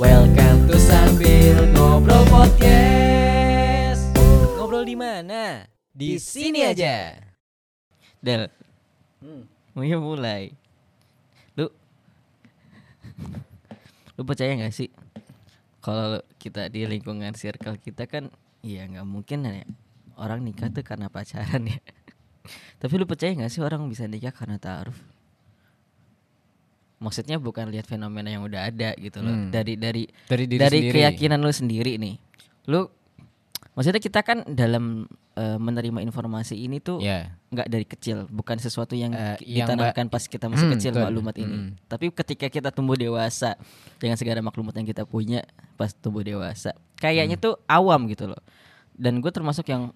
Welcome to Sambil Ngobrol Podcast. Ngobrol di mana? Di sini aja. Del, Hmm. mau ya mulai. Lu, lu percaya nggak sih kalau kita di lingkungan circle kita kan, ya nggak mungkin ya orang nikah tuh karena pacaran ya. Tapi lu percaya nggak sih orang bisa nikah karena taaruf? Maksudnya bukan lihat fenomena yang udah ada gitu loh. Hmm. Dari dari Dari diri dari sendiri. keyakinan lu sendiri nih. Lu maksudnya kita kan dalam eh, menerima informasi ini tuh Ya. nggak dari kecil, bukan sesuatu yang ki- yang ditanamkan pas kita masih Hmm, kecil betul. maklumat ini. Hmm. Tapi ketika kita tumbuh dewasa dengan segala maklumat yang kita punya pas tumbuh dewasa, kayaknya Hmm. tuh awam gitu loh. Dan gue termasuk yang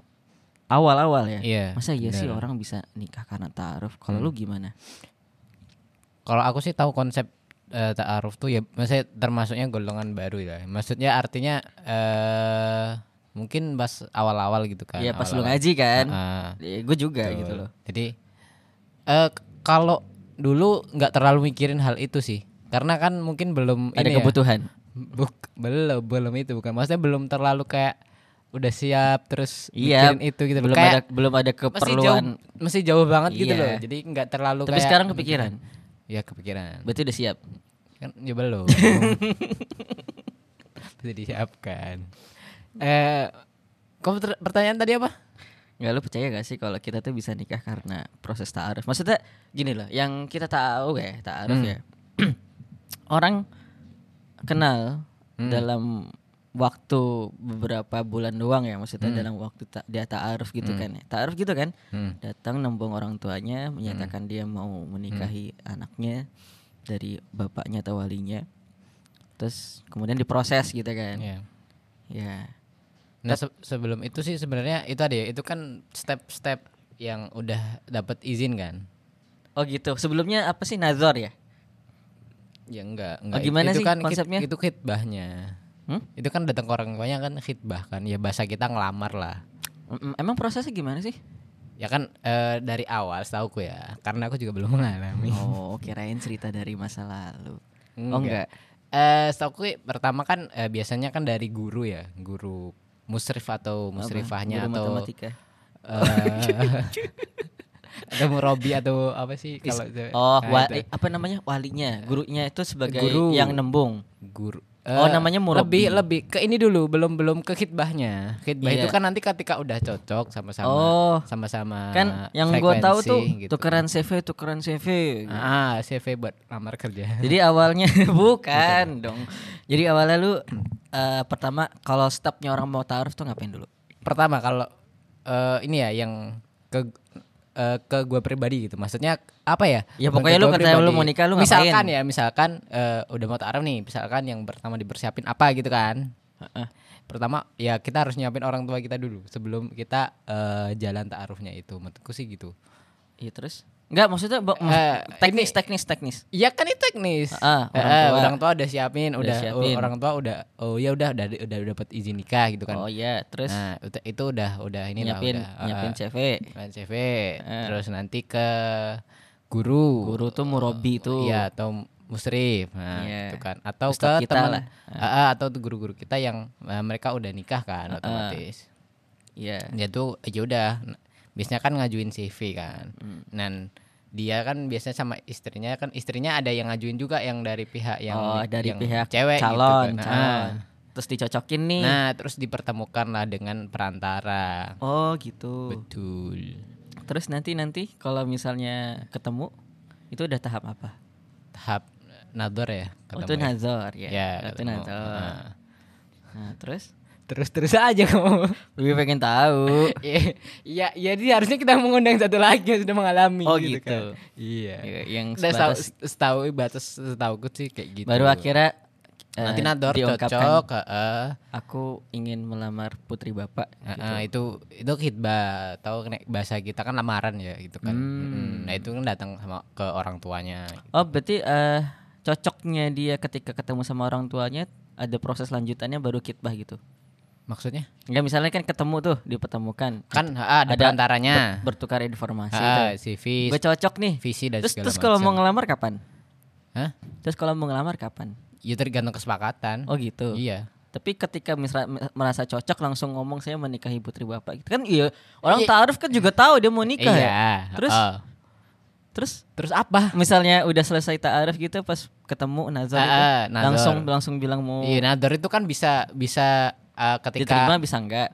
awal-awal ya. Iya, Masa iya sih orang bisa nikah karena taaruf? Kalau Hmm. lu gimana? Kalau aku sih tahu konsep eh, ta'aruf tuh ya maksudnya termasuknya golongan baru ya. Maksudnya artinya eh mungkin pas awal-awal gitu kan. Iya pas lu awal-awal. ngaji kan? Ah, gue juga betul. gitu loh. Jadi eh k- kalau dulu nggak terlalu mikirin hal itu sih. Karena kan mungkin belum Ada ini ya. kebutuhan. Buk- belum belum itu bukan. Maksudnya belum terlalu kayak udah siap terus Iya, mikirin itu gitu. belum Kayak ada belum ada masih jauh keperluan. masih jauh banget gitu Iya. loh. Jadi nggak terlalu Tapi kayak sekarang kepikiran. Ya kepikiran. Berarti udah siap. Kan ya belum. Bisa disiapkan. Eh, ter- pertanyaan tadi apa? Nggak lu percaya gak sih kalau kita tuh bisa nikah karena proses ta'aruf? Maksudnya gini loh, yang kita tahu ya ta'aruf Hmm. ya. Orang kenal Hmm. dalam waktu beberapa bulan doang ya, maksudnya Hmm. dalam waktu ta- dia ta'aruf gitu Hmm. kan ya. Ta'aruf gitu kan? Hmm. Datang nembung orang tuanya, menyatakan dia mau menikahi anaknya dari bapaknya atau walinya. Terus kemudian diproses gitu kan. Ya. Ya. Nah se- sebelum itu sih sebenarnya itu ada ya, itu kan step-step yang udah dapat izin kan? Oh gitu. Sebelumnya apa sih nazar ya? Ya enggak, Oh, enggak. gimana itu sih kan konsepnya? itu khitbahnya. Hmm? Itu kan datang ke orang tuanya kan khitbah kan. Ya bahasa kita ngelamar lah. Em- Emang prosesnya gimana sih? Ya kan eh, dari awal setahuku ya, karena aku juga belum mengalami. Oh, kirain cerita dari masa lalu. Oh enggak. Eh, setahuku pertama kan eh, biasanya kan dari guru ya, guru musrif atau musrifahnya Guru atau matematika. eh, atau murabi atau apa sih kalau oh, Nah, wa- itu. eh, apa namanya? Walinya, gurunya itu sebagai Guru. yang nembung. guru Oh, Eh, namanya murabi. lebih lebih ke ini dulu belum belum ke khitbahnya khitbah Iya. itu kan nanti ketika udah cocok sama-sama Oh. sama-sama Kan yang gua tahu tuh gitu. tukeran CV, tukeran CV. ah CV buat lamar kerja Jadi awalnya bukan dong. Jadi awalnya lu eh, pertama kalau stepnya orang mau taruh tuh ngapain dulu? pertama kalau eh, ini ya yang ke eh, ke gue pribadi gitu maksudnya apa ya Ya, pokoknya lu ketika lu mau nikah, lu ngapain? misalkan ya misalkan eh, udah mau taruh nih misalkan yang pertama dipersiapin apa gitu kan Heeh. pertama ya kita harus nyiapin orang tua kita dulu sebelum kita eh, jalan taarufnya itu menurutku sih gitu Iya terus? Enggak, maksudnya Eh, teknis, teknis, teknis. Iya kan itu teknis. Eh, orang eh, tua. orang tua udah siapin, Udah udah, siapin. oh, orang tua udah oh ya udah udah udah dapat izin nikah gitu kan. Oh iya, terus Nah, itu, itu udah udah ini nyiapin lah udah. nyiapin eh, CV. nyiapin CV. Eh. Terus nanti ke guru. Guru tuh murabi tuh. Iya, atau musrif. Nah, Iya. gitu kan. Atau Ustadz ke teman lah. Ah, ah, atau tuh guru-guru kita yang eh, mereka udah nikah kan otomatis. Iya. Dia tuh ya udah biasanya kan ngajuin CV kan. Hmm. Dan dia kan biasanya sama istrinya kan istrinya ada yang ngajuin juga yang dari pihak yang oh, dari yang pihak cewek calon, gitu kan. calon. Ah. Terus dicocokin nih. Nah, terus dipertemukan lah dengan perantara. Oh, gitu. Betul. Terus nanti nanti kalau misalnya ketemu itu udah tahap apa? Tahap nador ya Oh, ketemu itu ya. nazar ya. Ya, itu ketemu. nazar. Ah. Nah, terus Terus terus aja kamu. lebih pengen tahu. Iya, iya jadi harusnya kita mengundang satu lagi yang sudah mengalami Oh, gitu. gitu. kan. Iya. Ya, yang Udah setahu, sebatas setahu batas setahuku sih kayak gitu. baru akhirnya eh, nanti nador cocok, heeh. Aku ingin melamar putri bapak. Heeh, itu itu khidbah tahu kena- bahasa kita kan lamaran ya gitu kan. Hmm. Mm, Nah itu kan datang sama ke orang tuanya. Oh, berarti eh cocoknya dia ketika ketemu sama orang tuanya ada proses lanjutannya baru kitbah gitu. Maksudnya? Enggak misalnya kan ketemu tuh dipertemukan. Kan ha, ada, Ada perantaranya. ber- bertukar informasi Ha. CV, Gue cocok nih. visi dan Terus segala terus kalau mau ngelamar kapan? Hah? Terus kalau mau ngelamar kapan? ya tergantung kesepakatan. Oh gitu. Iya. Tapi ketika misra- merasa cocok langsung ngomong saya menikahi putri bapak gitu kan iya orang Iya. taaruf kan juga tahu dia mau nikah iya. ya. Terus heeh. terus terus apa? misalnya udah selesai taaruf gitu pas ketemu nazar Ah, itu, nazar. langsung langsung bilang mau Iya, nador itu kan bisa bisa eh, ketika diterima bisa enggak?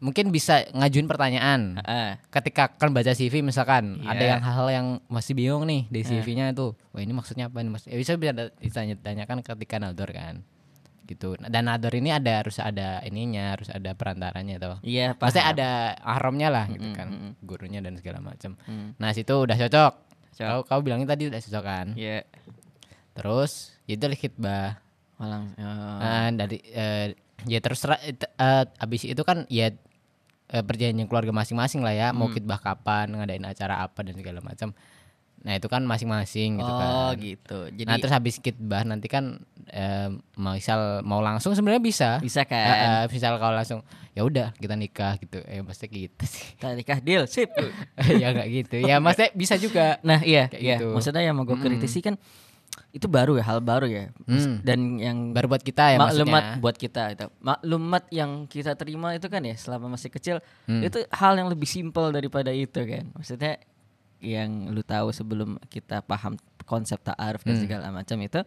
mungkin bisa ngajuin pertanyaan. Ah, Ketika kan baca CV misalkan Iya. ada yang hal-hal yang masih bingung nih di CV-nya itu. Wah, ini maksudnya apa nih Mas? Ya bisa bisa ditanya-tanyakan ketika nador kan. Gitu. Dan nador ini ada harus ada ininya, harus ada perantaranya tuh. iya Pasti paham. ada ahramnya lah gitu Mm-mm, kan, mm-mm. gurunya dan segala macam. Hmm, Nah situ udah cocok. Cocok. Kau kau bilangnya tadi udah cocok kan. Iya. Terus itu khidbah. Malang. oh. Nah, dari eh, ya terus eh, abis itu kan ya eh, perjanjian keluarga masing-masing lah ya, mau Hmm. khidbah kapan, ngadain acara apa dan segala macam. Nah itu kan masing-masing gitu oh kan. gitu. Jadi nah terus habis khidbah nanti kan eh, mau misal mau langsung sebenarnya bisa. bisa kan? eh, misal kalau langsung ya udah kita nikah gitu, eh pasti gitu sih. Kita nikah deal, sip. ya nggak gitu. Ya maksudnya bisa juga. Nah iya, Kayak iya. gitu. Maksudnya yang mau gue kritisi kan itu baru ya, hal baru ya. Hmm. Dan yang Baru buat kita ya maklumat maksudnya. buat kita itu. Maklumat yang kita terima itu kan ya selama masih kecil Hmm. itu hal yang lebih simpel daripada itu kan. Maksudnya yang lu tahu sebelum kita paham konsep ta'aruf dan Hmm. segala macam itu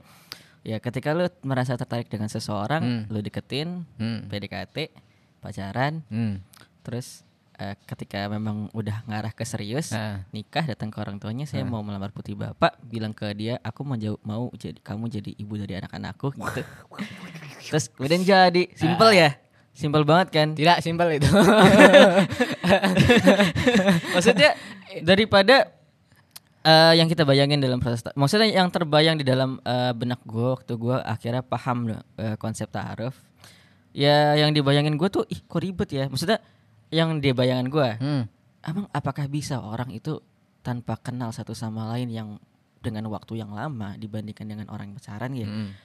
ya ketika lu merasa tertarik dengan seseorang, Hmm. lu deketin, Hmm. PDKT, pacaran, Hmm. terus eh, ketika memang udah ngarah ke serius, Nah. nikah datang ke orang tuanya saya mau melamar putri bapak bilang ke dia aku mau jauh mau jadi kamu jadi ibu dari anak-anakku gitu. Terus kemudian jadi. Simpel ya? Simpel banget kan? Tidak simpel itu. maksudnya daripada eh, yang kita bayangin dalam proses ta- maksudnya yang terbayang di dalam eh, benak gue waktu gue akhirnya paham eh, konsep ta'aruf ya yang dibayangin gue tuh ih kok ribet ya? Maksudnya yang dia bayangan gue Hmm. Emang apakah bisa orang itu tanpa kenal satu sama lain yang dengan waktu yang lama dibandingkan dengan orang yang pacaran ya? Hmm.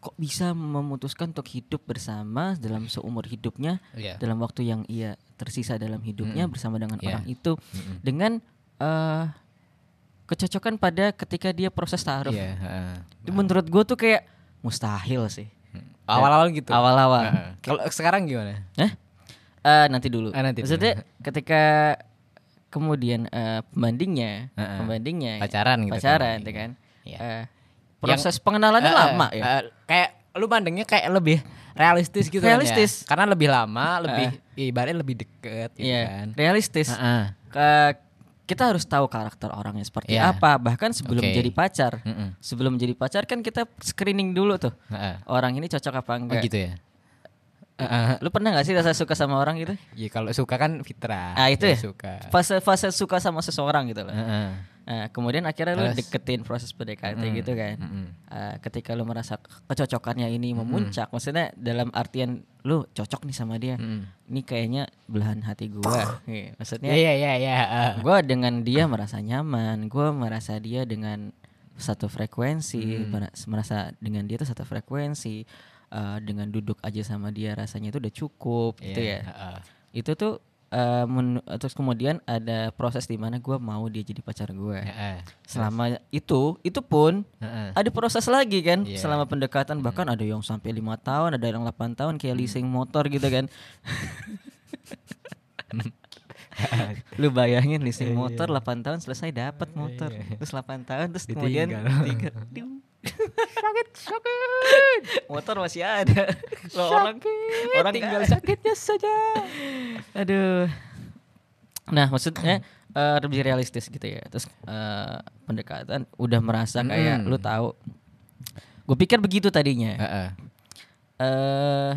Kok bisa memutuskan untuk hidup bersama dalam seumur hidupnya Iya. dalam waktu yang ia tersisa dalam hidupnya bersama dengan Iya. orang itu Mm-mm. dengan eh kecocokan pada ketika dia proses taruh. Iya, heeh. Itu Menurut gue tuh kayak mustahil sih. Awal-awal gitu. Awal-awal. Heeh. Kalau sekarang gimana? Hah? Eh, nanti dulu. Ah, nanti dulu. Maksudnya ketika kemudian eh, pembandingnya, Heeh. pembandingnya Pacaran gitu pacaran, kan. ya kan? Iya. Eh, proses pengenalannya Eh, lama ya. eh, kayak lu pandangnya kayak lebih realistis gitu Realistis. kan ya. Karena lebih lama, lebih ibaratnya lebih deket gitu Iya, kan. realistis. Heeh. Ke- kita harus tahu karakter orangnya seperti Iya. apa. Bahkan sebelum Oke. jadi pacar, Mm-mm. sebelum jadi pacar kan kita screening dulu tuh. Heeh. Orang ini cocok apa Oh enggak? gitu ya. Lu pernah gak sih rasa suka sama orang gitu? Ya kalau suka kan fitrah. Ah, itu ya? Suka. Fase fase suka sama seseorang gitu loh. Heeh. Nah, kemudian akhirnya lu Terus? deketin proses PDKT Mm-mm. gitu kan. Mm-mm. Eh, ketika lu merasa kecocokannya ini memuncak, maksudnya dalam artian lu cocok nih sama dia. Mm-mm. Ini kayaknya belahan hati gua. Iya, maksudnya Iya iya iya iya. heeh. gua dengan dia merasa nyaman, gua merasa dia dengan satu frekuensi, Hmm. mer- merasa dengan dia tuh satu frekuensi. Eh, dengan duduk aja sama dia rasanya itu udah cukup gitu Iya, ya. heeh. Itu tuh eh, men- terus kemudian ada proses di mana gua mau dia jadi pacar gue. Heeh. Selama itu, itu pun Heeh. ada proses lagi kan Iya. selama pendekatan bahkan ada yang sampai lima tahun ada yang 8 tahun kayak leasing motor gitu kan lu bayangin leasing motor 8 tahun selesai dapat motor terus 8 tahun terus kemudian. sakit sakit. Motor masih ada. Loh, orang orang tinggal sakitnya saja. Aduh. Nah maksudnya eh, lebih realistis gitu ya. Terus eh, pendekatan udah merasa kayak Mm. lu tahu. Gue pikir begitu tadinya. Heeh. eh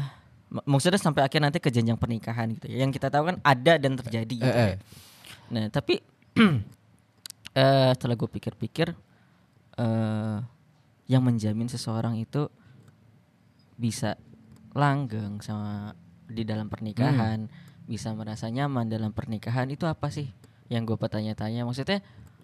mak- maksudnya sampai akhir nanti ke jenjang pernikahan gitu ya. Yang kita tahu kan ada dan terjadi gitu Eh, eh. ya. nah tapi eh setelah gue pikir-pikir eh yang menjamin seseorang itu bisa langgeng sama di dalam pernikahan bisa merasa nyaman dalam pernikahan itu apa sih yang gue bertanya-tanya maksudnya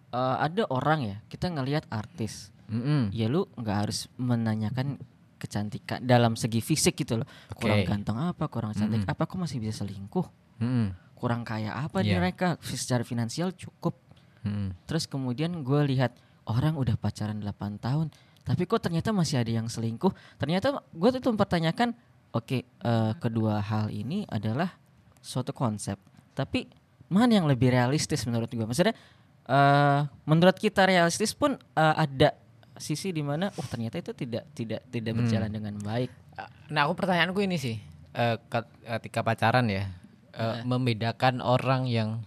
eh, ada orang ya kita ngelihat artis Mm-mm. ya lu nggak harus menanyakan kecantikan dalam segi fisik gitu loh kurang ganteng apa kurang cantik Mm-mm. apa kok masih bisa selingkuh Mm-mm. kurang kaya apa Iya. nih mereka secara finansial cukup Mm-mm. terus kemudian gue lihat orang udah pacaran 8 tahun tapi kok ternyata masih ada yang selingkuh? Ternyata gue tuh mempertanyakan oke eh, kedua hal ini adalah suatu konsep tapi mana yang lebih realistis menurut gue maksudnya eh menurut kita realistis pun eh, ada sisi di mana oh ternyata itu tidak tidak tidak berjalan dengan baik. Nah, aku pertanyaanku ini sih, eh, ket- ketika pacaran ya, eh, membedakan orang yang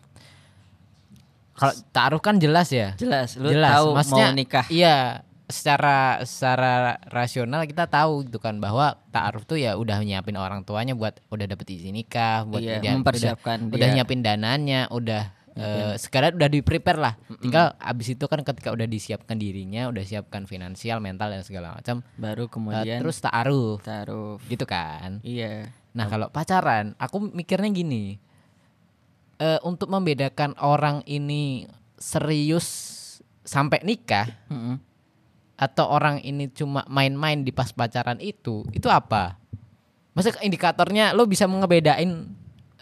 kalau taruh kan jelas ya, jelas lu jelas. tahu Maksudnya, mau nikah. Iya, secara secara rasional kita tahu gitu kan bahwa taaruf tuh ya udah nyiapin orang tuanya buat udah dapet izin nikah, buat Iya, dia- mempersiapkan udah, udah dia. nyiapin dananya, udah eh, sekarang udah di prepare lah. Tinggal abis itu kan ketika udah disiapkan dirinya, udah siapkan finansial, mental dan segala macam, baru eh, kemudian terus taaruf taruh gitu kan. iya Nah kalau pacaran, aku mikirnya gini, eh untuk membedakan orang ini serius sampai nikah Mm-mm. Atau orang ini cuma main-main di pas pacaran itu, itu apa? Maksudnya indikatornya lo bisa ngebedain,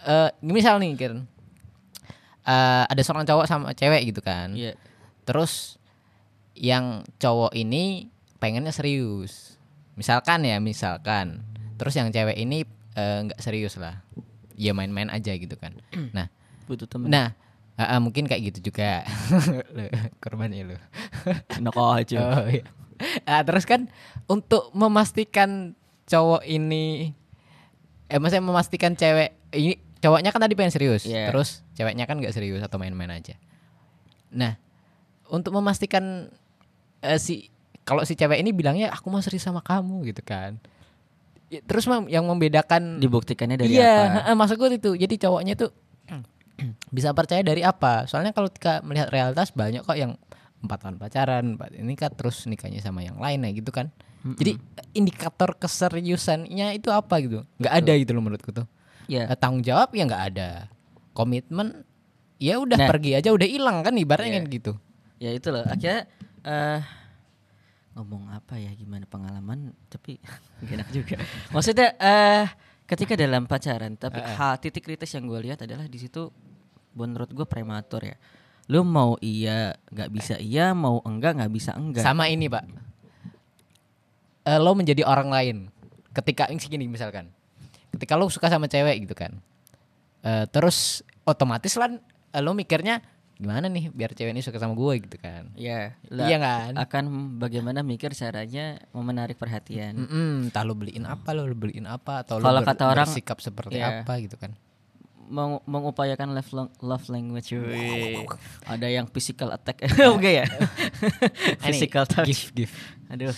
eh misal nih Kir, eh, ada seorang cowok sama cewek gitu kan, iya. Terus yang cowok ini pengennya serius. Misalkan ya misalkan. Terus yang cewek ini eh, nggak serius lah. Ya main-main aja gitu kan. Nah. Butuh temen. Nah ah, mungkin kayak gitu juga. Loh, korbannya lo enak aja. Oh, iya. Ah, terus kan untuk memastikan cowok ini eh maksudnya memastikan cewek ini cowoknya kan tadi pengen serius Iya. terus ceweknya kan nggak serius atau main-main aja. Nah untuk memastikan eh, si kalau si cewek ini bilangnya aku mau serius sama kamu gitu kan. Ya, terus yang membedakan dibuktikannya dari iya apa? heeh, maksud gue itu. Jadi cowoknya tuh bisa percaya dari apa? Soalnya kalau kita melihat realitas banyak kok yang empat tahun pacaran empat ini kan terus nikahnya sama yang lain ya gitu kan. Jadi indikator keseriusannya itu apa gitu? Nggak ada gitu loh menurutku tuh. Ya Eh, tanggung jawab ya nggak ada. Komitmen ya udah Nah. pergi aja udah hilang kan ibaratnya Iya. kan gitu. Ya itu loh. Akhirnya eh ngomong apa ya gimana pengalaman tapi enak juga. Maksudnya eh ketika dalam pacaran tapi hal titik kritis yang gue lihat adalah di situ menurut gue prematur ya. Lu mau iya nggak bisa iya mau enggak nggak bisa enggak. Sama ini pak. Eh, lo menjadi orang lain ketika ini gini misalkan. Ketika lo suka sama cewek gitu kan. Eh, terus otomatis lah eh, lo mikirnya gimana nih biar cewek ini suka sama gue gitu kan? Ya Iya kan? akan bagaimana mikir caranya menarik perhatian? Mm-mm, entah lo beliin apa lo beliin apa atau Kalau kata orang, bersikap seperti iya. apa gitu kan? Meng- mengupayakan love, lang- love language Wih. ada yang physical attack. Enggak ya? Physical touch. gift gift aduh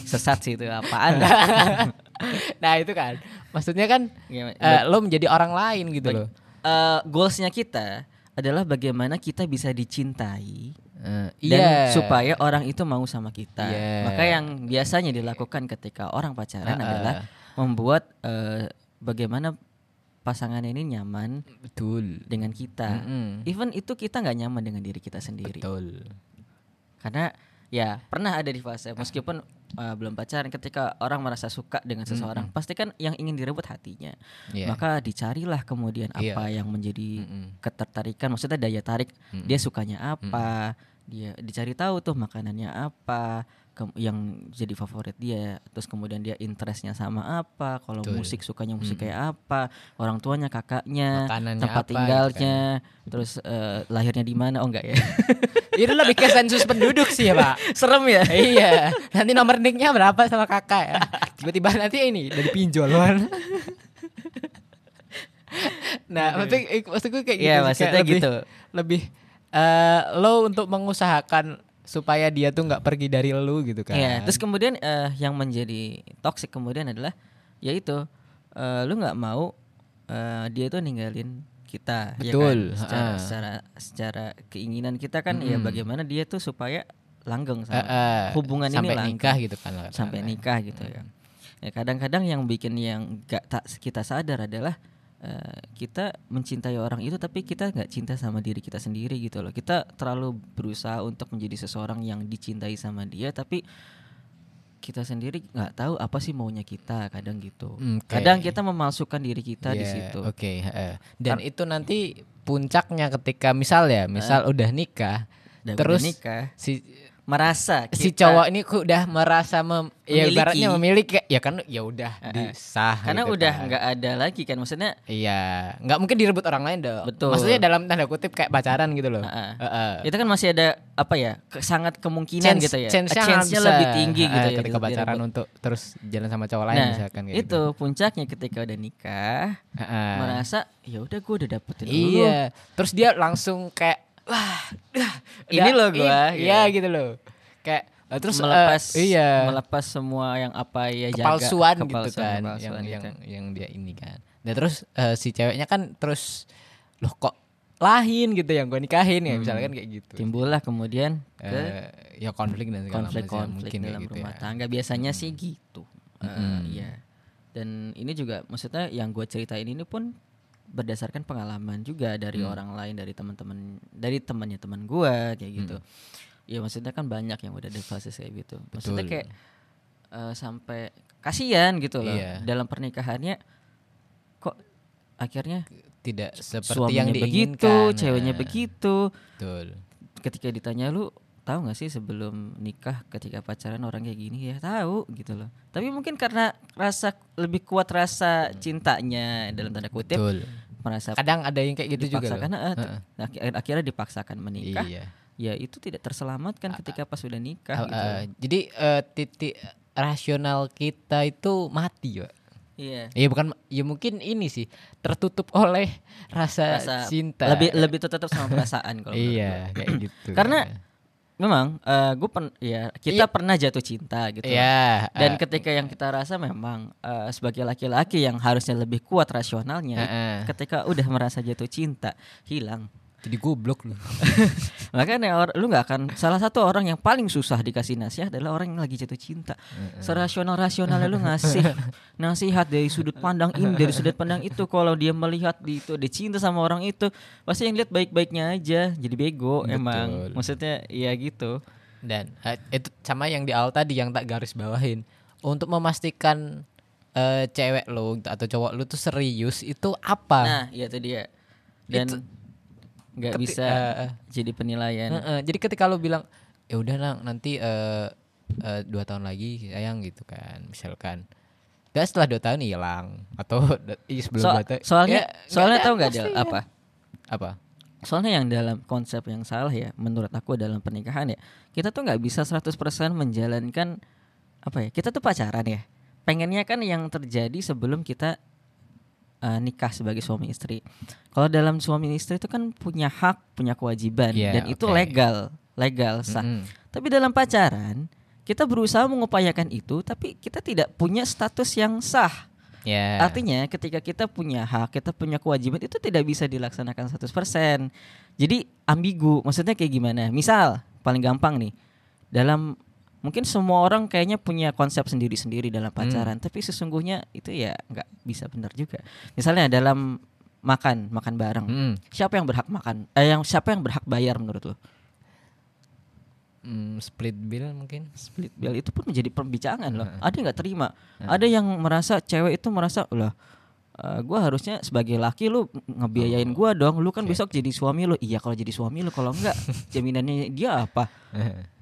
sesat sih itu apaan? Nah itu kan. Maksudnya kan Gimana? eh, lo menjadi orang lain gitu loh. Eh, goalsnya kita adalah bagaimana kita bisa dicintai Eh, dan iya supaya orang itu mau sama kita Iya. maka yang biasanya dilakukan ketika orang pacaran Ah, ah. adalah membuat eh, bagaimana pasangan ini nyaman betul dengan kita Mm-mm. even itu kita nggak nyaman dengan diri kita sendiri betul karena ya pernah ada di fase meskipun uh, belum pacaran ketika orang merasa suka dengan seseorang pasti kan yang ingin direbut hatinya Iya. maka dicarilah kemudian Iya. apa yang menjadi Mm-mm. ketertarikan maksudnya daya tarik Mm-mm. dia sukanya apa dia dicari tahu tuh makanannya apa ke- yang jadi favorit dia terus kemudian dia interestnya sama apa kalau musik sukanya musik kayak apa orang tuanya kakaknya Makanannya tempat apa gitu tinggalnya terus eh, lahirnya di mana oh enggak ya. Itu lebih ke sensus penduduk sih ya pak. Serem ya. Iya. Nanti nomor nicknya berapa sama kakak ya? Tiba-tiba nanti ini dari pinjol kan nah maksudnya eh, maksudku kayak gitu Iya, sih, maksudnya kayak lebih, gitu. lebih eh, lo untuk mengusahakan supaya dia tuh nggak pergi dari lo gitu kan Iya, terus kemudian eh, yang menjadi toxic kemudian adalah yaitu eh, lu nggak mau eh, dia itu ninggalin kita, ya Betul, kan? Secara, ha. secara secara keinginan kita kan ya bagaimana dia tuh supaya langgeng sama Eh, eh, hubungan sampai ini langgeng nikah gitu kan sampai nikah gitu ya. Ya kadang-kadang yang bikin yang gak tak kita sadar adalah eh, kita mencintai orang itu tapi kita nggak cinta sama diri kita sendiri gitu loh. Kita terlalu berusaha untuk menjadi seseorang yang dicintai sama dia tapi kita sendiri nggak tahu apa sih maunya kita kadang gitu. Oke. Kadang kita memalsukan diri kita di Iya, situ. Oke, heeh. dan itu nanti puncaknya ketika misal ya, misal udah nikah, Dan terus udah nikah si merasa si kita- cowok ini udah merasa mem ya Memiliki. ibaratnya memiliki ya kan ya udah disah karena gitu udah kan. nggak ada lagi kan maksudnya iya nggak mungkin direbut orang lain dong Betul. maksudnya dalam tanda kutip kayak pacaran gitu loh Heeh. Heeh. itu kan masih ada apa ya ke- sangat kemungkinan Chance- gitu ya chance-nya chance-nya bisa, lebih tinggi gitu heeh, ya ketika direbut. pacaran untuk terus jalan sama cowok lain nah misalkan kayak itu gitu. puncaknya ketika udah nikah Heeh. merasa ya udah gue udah dapetin iya terus dia langsung kayak wah dah, Ini loh gua, i- iya gitu. gitu loh kayak eh, terus eh, melepas iya melepas semua yang apa ya jaga kepalsuan gitu kan yang kepalsuan yang gitu. yang dia ini kan. Nah terus eh, si ceweknya kan terus loh kok lahin gitu yang gue nikahin ya misalkan kayak gitu. timbullah kemudian ke Eh, ya konflik dan segala macam konflik-konflik mungkin dalam gitu rumah ya. tangga biasanya sih gitu Eh, iya dan ini juga maksudnya yang gue ceritain ini pun berdasarkan pengalaman juga dari Hmm. orang lain dari teman-teman dari temannya teman gue kayak gitu Hmm. ya maksudnya kan banyak yang udah di fase kayak gitu maksudnya Betul. kayak eh, sampai kasihan gitu loh Iya. dalam pernikahannya kok akhirnya Tidak seperti yang begitu diinginkan. ceweknya Nah, begitu Betul. ketika ditanya lu tahu nggak sih sebelum nikah ketika pacaran orang kayak gini ya tahu gitu loh tapi mungkin karena rasa lebih kuat rasa cintanya dalam tanda kutip Betul. merasa Kadang ada yang kayak gitu juga eh, t- akhir- akhirnya dipaksakan menikah Iya. ya itu tidak terselamatkan ketika pas sudah nikah Eh, gitu eh, jadi eh, titik rasional kita itu mati, Pak. iya bukan ya mungkin ini sih tertutup oleh rasa, rasa cinta. lebih lebih tetap sama perasaan kalau iya kayak gitu. karena memang gue pen ya kita pernah jatuh cinta gitu Iya. Dan eh, ketika yang kita rasa memang eh, sebagai laki-laki yang harusnya lebih kuat rasionalnya, Heeh. ketika udah merasa jatuh cinta hilang. Jadi goblok lu. Makanya or- lu nggak akan salah satu orang yang paling susah dikasih nasihat adalah orang yang lagi jatuh cinta. Serasional rasionalnya lu ngasih nasihat dari sudut pandang ini dari sudut pandang itu kalau dia melihat di itu dia cinta sama orang itu pasti yang lihat baik-baiknya aja jadi bego emang. Betul. Maksudnya ya gitu. Dan itu sama yang di awal tadi yang tak garis bawahin untuk memastikan eh, cewek lu atau cowok lu tuh serius itu apa? Nah, iya itu dia. Dan Itu- nggak Keti- bisa eh, jadi penilaian. Heeh, jadi ketika lu bilang ya udah nang nanti eh, eh, dua tahun lagi sayang gitu kan misalkan dan setelah dua tahun hilang atau da- ih, sebelum So- dua tahun soalnya ya, soalnya ada nggak Del pastinya. apa? apa Soalnya yang dalam konsep yang salah ya menurut aku dalam pernikahan ya kita tuh nggak bisa 100% menjalankan apa ya kita tuh pacaran ya pengennya kan yang terjadi sebelum kita eh, nikah sebagai suami istri. Kalau dalam suami istri itu kan punya hak, punya kewajiban Iya, dan itu legal, legal sah. Mm-mm. Tapi dalam pacaran kita berusaha mengupayakan itu tapi kita tidak punya status yang sah. ya Artinya ketika kita punya hak, kita punya kewajiban itu tidak bisa dilaksanakan 100%. Jadi ambigu. Maksudnya kayak gimana? Misal paling gampang nih. Dalam mungkin semua orang kayaknya punya konsep sendiri-sendiri dalam pacaran, tapi sesungguhnya itu ya nggak bisa benar juga. Misalnya dalam makan, makan bareng. Mm. Siapa yang berhak makan? Eh yang siapa yang berhak bayar menurut lo? Mm, split bill mungkin split bill itu pun menjadi perbincangan loh. Ada yang nggak terima, ada yang merasa cewek itu merasa lah, gue harusnya sebagai laki lu ngebiayain gua dong. Lu kan besok jadi suami lu. Iya kalau jadi suami lu kalau enggak jaminannya dia apa?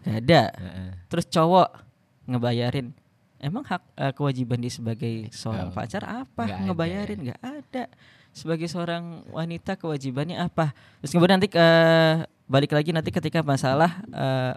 Gak ada. Terus cowok ngebayarin. Emang hak eh, kewajiban dia sebagai seorang Oh, pacar apa? ada ngebayarin nggak ada. Sebagai seorang wanita kewajibannya apa? Terus kemudian nanti eh, balik lagi nanti ketika masalah eh,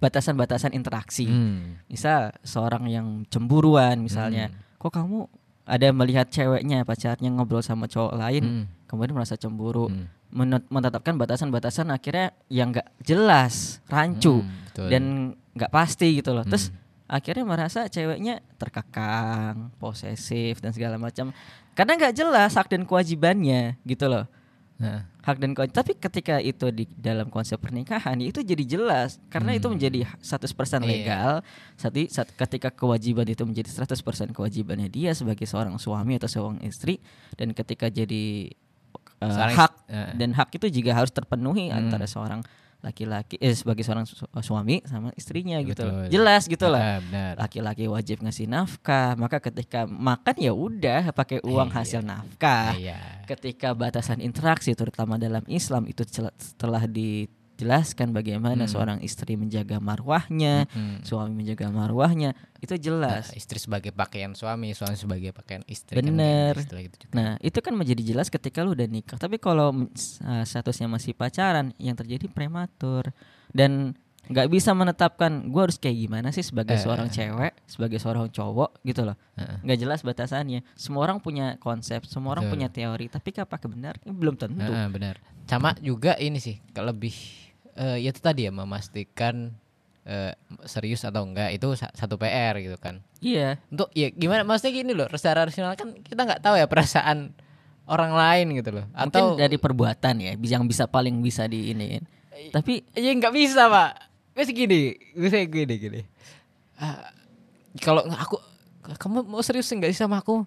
batasan-batasan interaksi. Mm. Misal seorang yang cemburuan misalnya, Hmm. kok kamu ada melihat ceweknya pacarnya ngobrol sama cowok lain, Mm. kemudian merasa cemburu, Mm. menut- menetapkan batasan-batasan akhirnya yang nggak jelas, rancu Mm, betul. dan nggak pasti gitu loh. Terus Hmm. akhirnya merasa ceweknya terkekang, posesif dan segala macam. Karena nggak jelas hak dan kewajibannya gitu loh. Nah, Hak dan kewajiban. Tapi ketika itu di dalam konsep pernikahan ya itu jadi jelas karena itu Hmm. menjadi 100% Iya. legal. Saat, i- saat ketika kewajiban itu menjadi 100% kewajibannya dia sebagai seorang suami atau seorang istri dan ketika jadi uh, Seorang hak eh. dan hak itu juga harus terpenuhi Hmm. antara seorang laki-laki eh sebagai seorang su- suami sama istrinya gitu. Betul. Jelas gitu lah. Ah. Laki-laki wajib ngasih nafkah, maka ketika makan ya udah pakai uang Iya. hasil nafkah Iya. ketika batasan interaksi terutama dalam Islam itu telah jelaskan bagaimana Hmm. seorang istri menjaga marwahnya, Mm-mm. suami menjaga marwahnya, itu Nah, jelas. istri sebagai pakaian suami, suami sebagai pakaian istri. Bener. Kan, istilah gitu juga. Nah, itu kan menjadi jelas ketika lu udah nikah. Tapi kalau uh, statusnya masih pacaran, yang terjadi prematur dan nggak bisa menetapkan gue harus kayak gimana sih sebagai Eh. seorang cewek, sebagai seorang cowok gitu loh. Heeh. Nggak jelas batasannya. Semua orang punya konsep, semua orang Betul. punya teori, tapi apakah benar? Ini belum tentu. Heeh, benar. Sama juga ini sih, lebih eh, ya itu tadi ya memastikan eh, serius atau enggak itu sa- satu PR gitu kan. Iya, Untuk ya gimana maksudnya gini loh, secara rasional kan kita nggak tahu ya perasaan orang lain gitu loh. mungkin Atau dari perbuatan ya, yang bisa paling bisa diiniin. Tapi ya nggak bisa pak. Gue sih gini, gue sih gini gini. Ah, kalau aku, kamu mau serius nggak sih sama aku?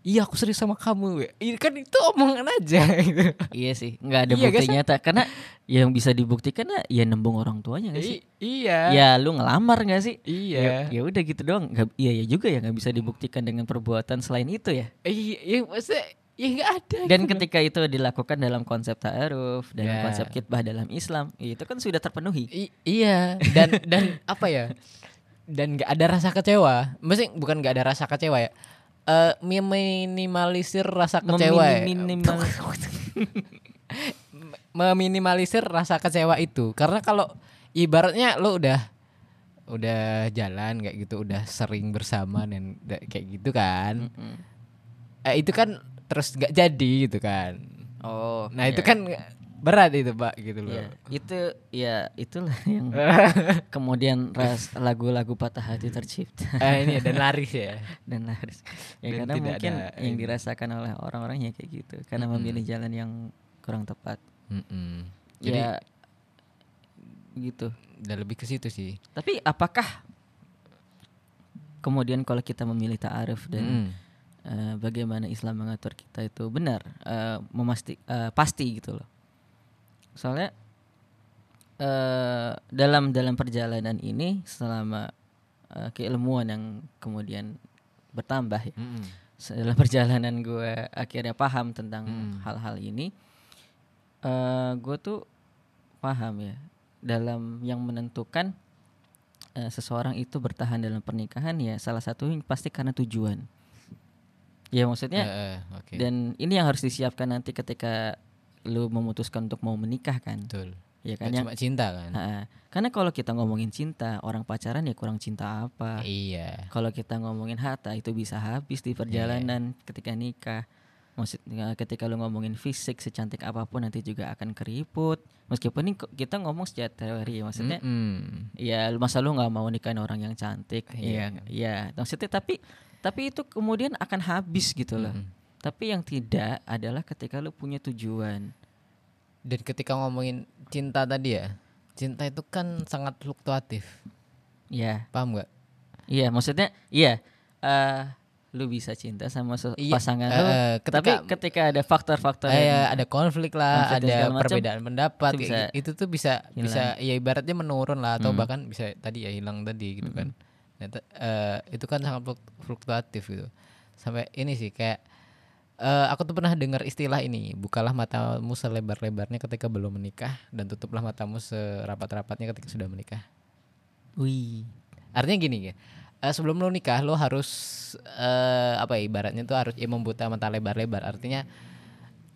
Iya aku serius sama kamu. Iya kan itu omongan aja. gitu. iya sih, nggak ada Iya, bukti nyata. Karena yang bisa dibuktikan ya, ya nembung orang tuanya nggak sih? I- iya. Ya lu ngelamar nggak sih? Iya. Ya, ya udah gitu doang. Nggak- iya ya juga ya nggak bisa dibuktikan dengan perbuatan selain itu ya. Iya, iya maksudnya ya nggak ada. Dan gitu. ketika itu dilakukan dalam konsep ta'aruf, dalam Ya. konsep kitbah dalam Islam, itu kan sudah terpenuhi. I- iya dan dan apa ya? Dan nggak ada rasa kecewa. Maksudnya bukan nggak ada rasa kecewa ya. Eh meminimalisir rasa kecewa. ya. Meminimal- meminimalisir rasa kecewa itu karena kalau ibaratnya lo udah udah jalan kayak gitu udah sering bersama dan kayak gitu kan Mm-mm. eh, itu kan terus nggak jadi gitu kan Oh, nah itu iya. kan berat itu pak gitu loh Iya, itu ya itulah yang kemudian ras lagu-lagu patah hati tercipta eh, ini dan laris ya dan laris. Ya Dan karena tidak mungkin ada yang ini. dirasakan oleh orang-orang ya kayak gitu karena Mm-mm. memilih jalan yang kurang tepat. Mm-mm. jadi ya gitu. udah lebih ke situ sih Tapi apakah kemudian kalau kita memilih ta'aruf dan Mm-mm. eh, bagaimana Islam mengatur kita itu benar eh, memasti eh, pasti gitu loh. Soalnya eh, dalam dalam perjalanan ini selama eh, keilmuan yang kemudian bertambah ya. Mm-mm. Dalam perjalanan gue akhirnya paham tentang Hmm. hal-hal ini. eh gue tuh paham ya dalam yang menentukan eh, seseorang itu bertahan dalam pernikahan ya salah satunya pasti karena tujuan. Ya maksudnya eh, oke dan ini yang harus disiapkan nanti ketika lu memutuskan untuk mau menikah kan. betul Ya kan yang cuma cinta kan Ha-ha. karena kalau kita ngomongin cinta, orang pacaran ya kurang cinta apa. iya Kalau kita ngomongin harta itu bisa habis di perjalanan ketika nikah. Maksudnya ketika lu ngomongin fisik secantik apa pun nanti juga akan keriput. Meskipun ini kita ngomong secara teori ya maksudnya Mm-mm. ya lu- masa lu nggak mau nikahin orang yang cantik. Iya. Iya, iya. Maksudnya tapi tapi itu kemudian akan habis gitu loh. Mm-mm. Tapi yang tidak adalah ketika lu punya tujuan. Dan ketika ngomongin cinta tadi ya, cinta itu kan sangat fluktuatif. Ya, Paham nggak? iya maksudnya iya eh lu bisa cinta sama Iya, pasangan lu. eh, tapi ketika- ketika ada faktor-faktor yang ada konflik lah, konflik ada segala macam, perbedaan pendapat. itu kayak bisa itu tuh bisa hilang. bisa ya ibaratnya menurun lah atau Hmm. bahkan bisa tadi ya hilang tadi gitu kan. Nah, eh, itu kan sangat fluk- fluktuatif gitu. Sampai ini sih kayak eh, aku tuh pernah dengar istilah ini, bukalah matamu selebar-lebarnya ketika belum menikah dan tutuplah matamu serapat-rapatnya ketika sudah menikah. wih Artinya gini ya. eh, sebelum lo nikah lo harus eh, apa ya ibaratnya tuh harus ya membuka mata lebar-lebar. Artinya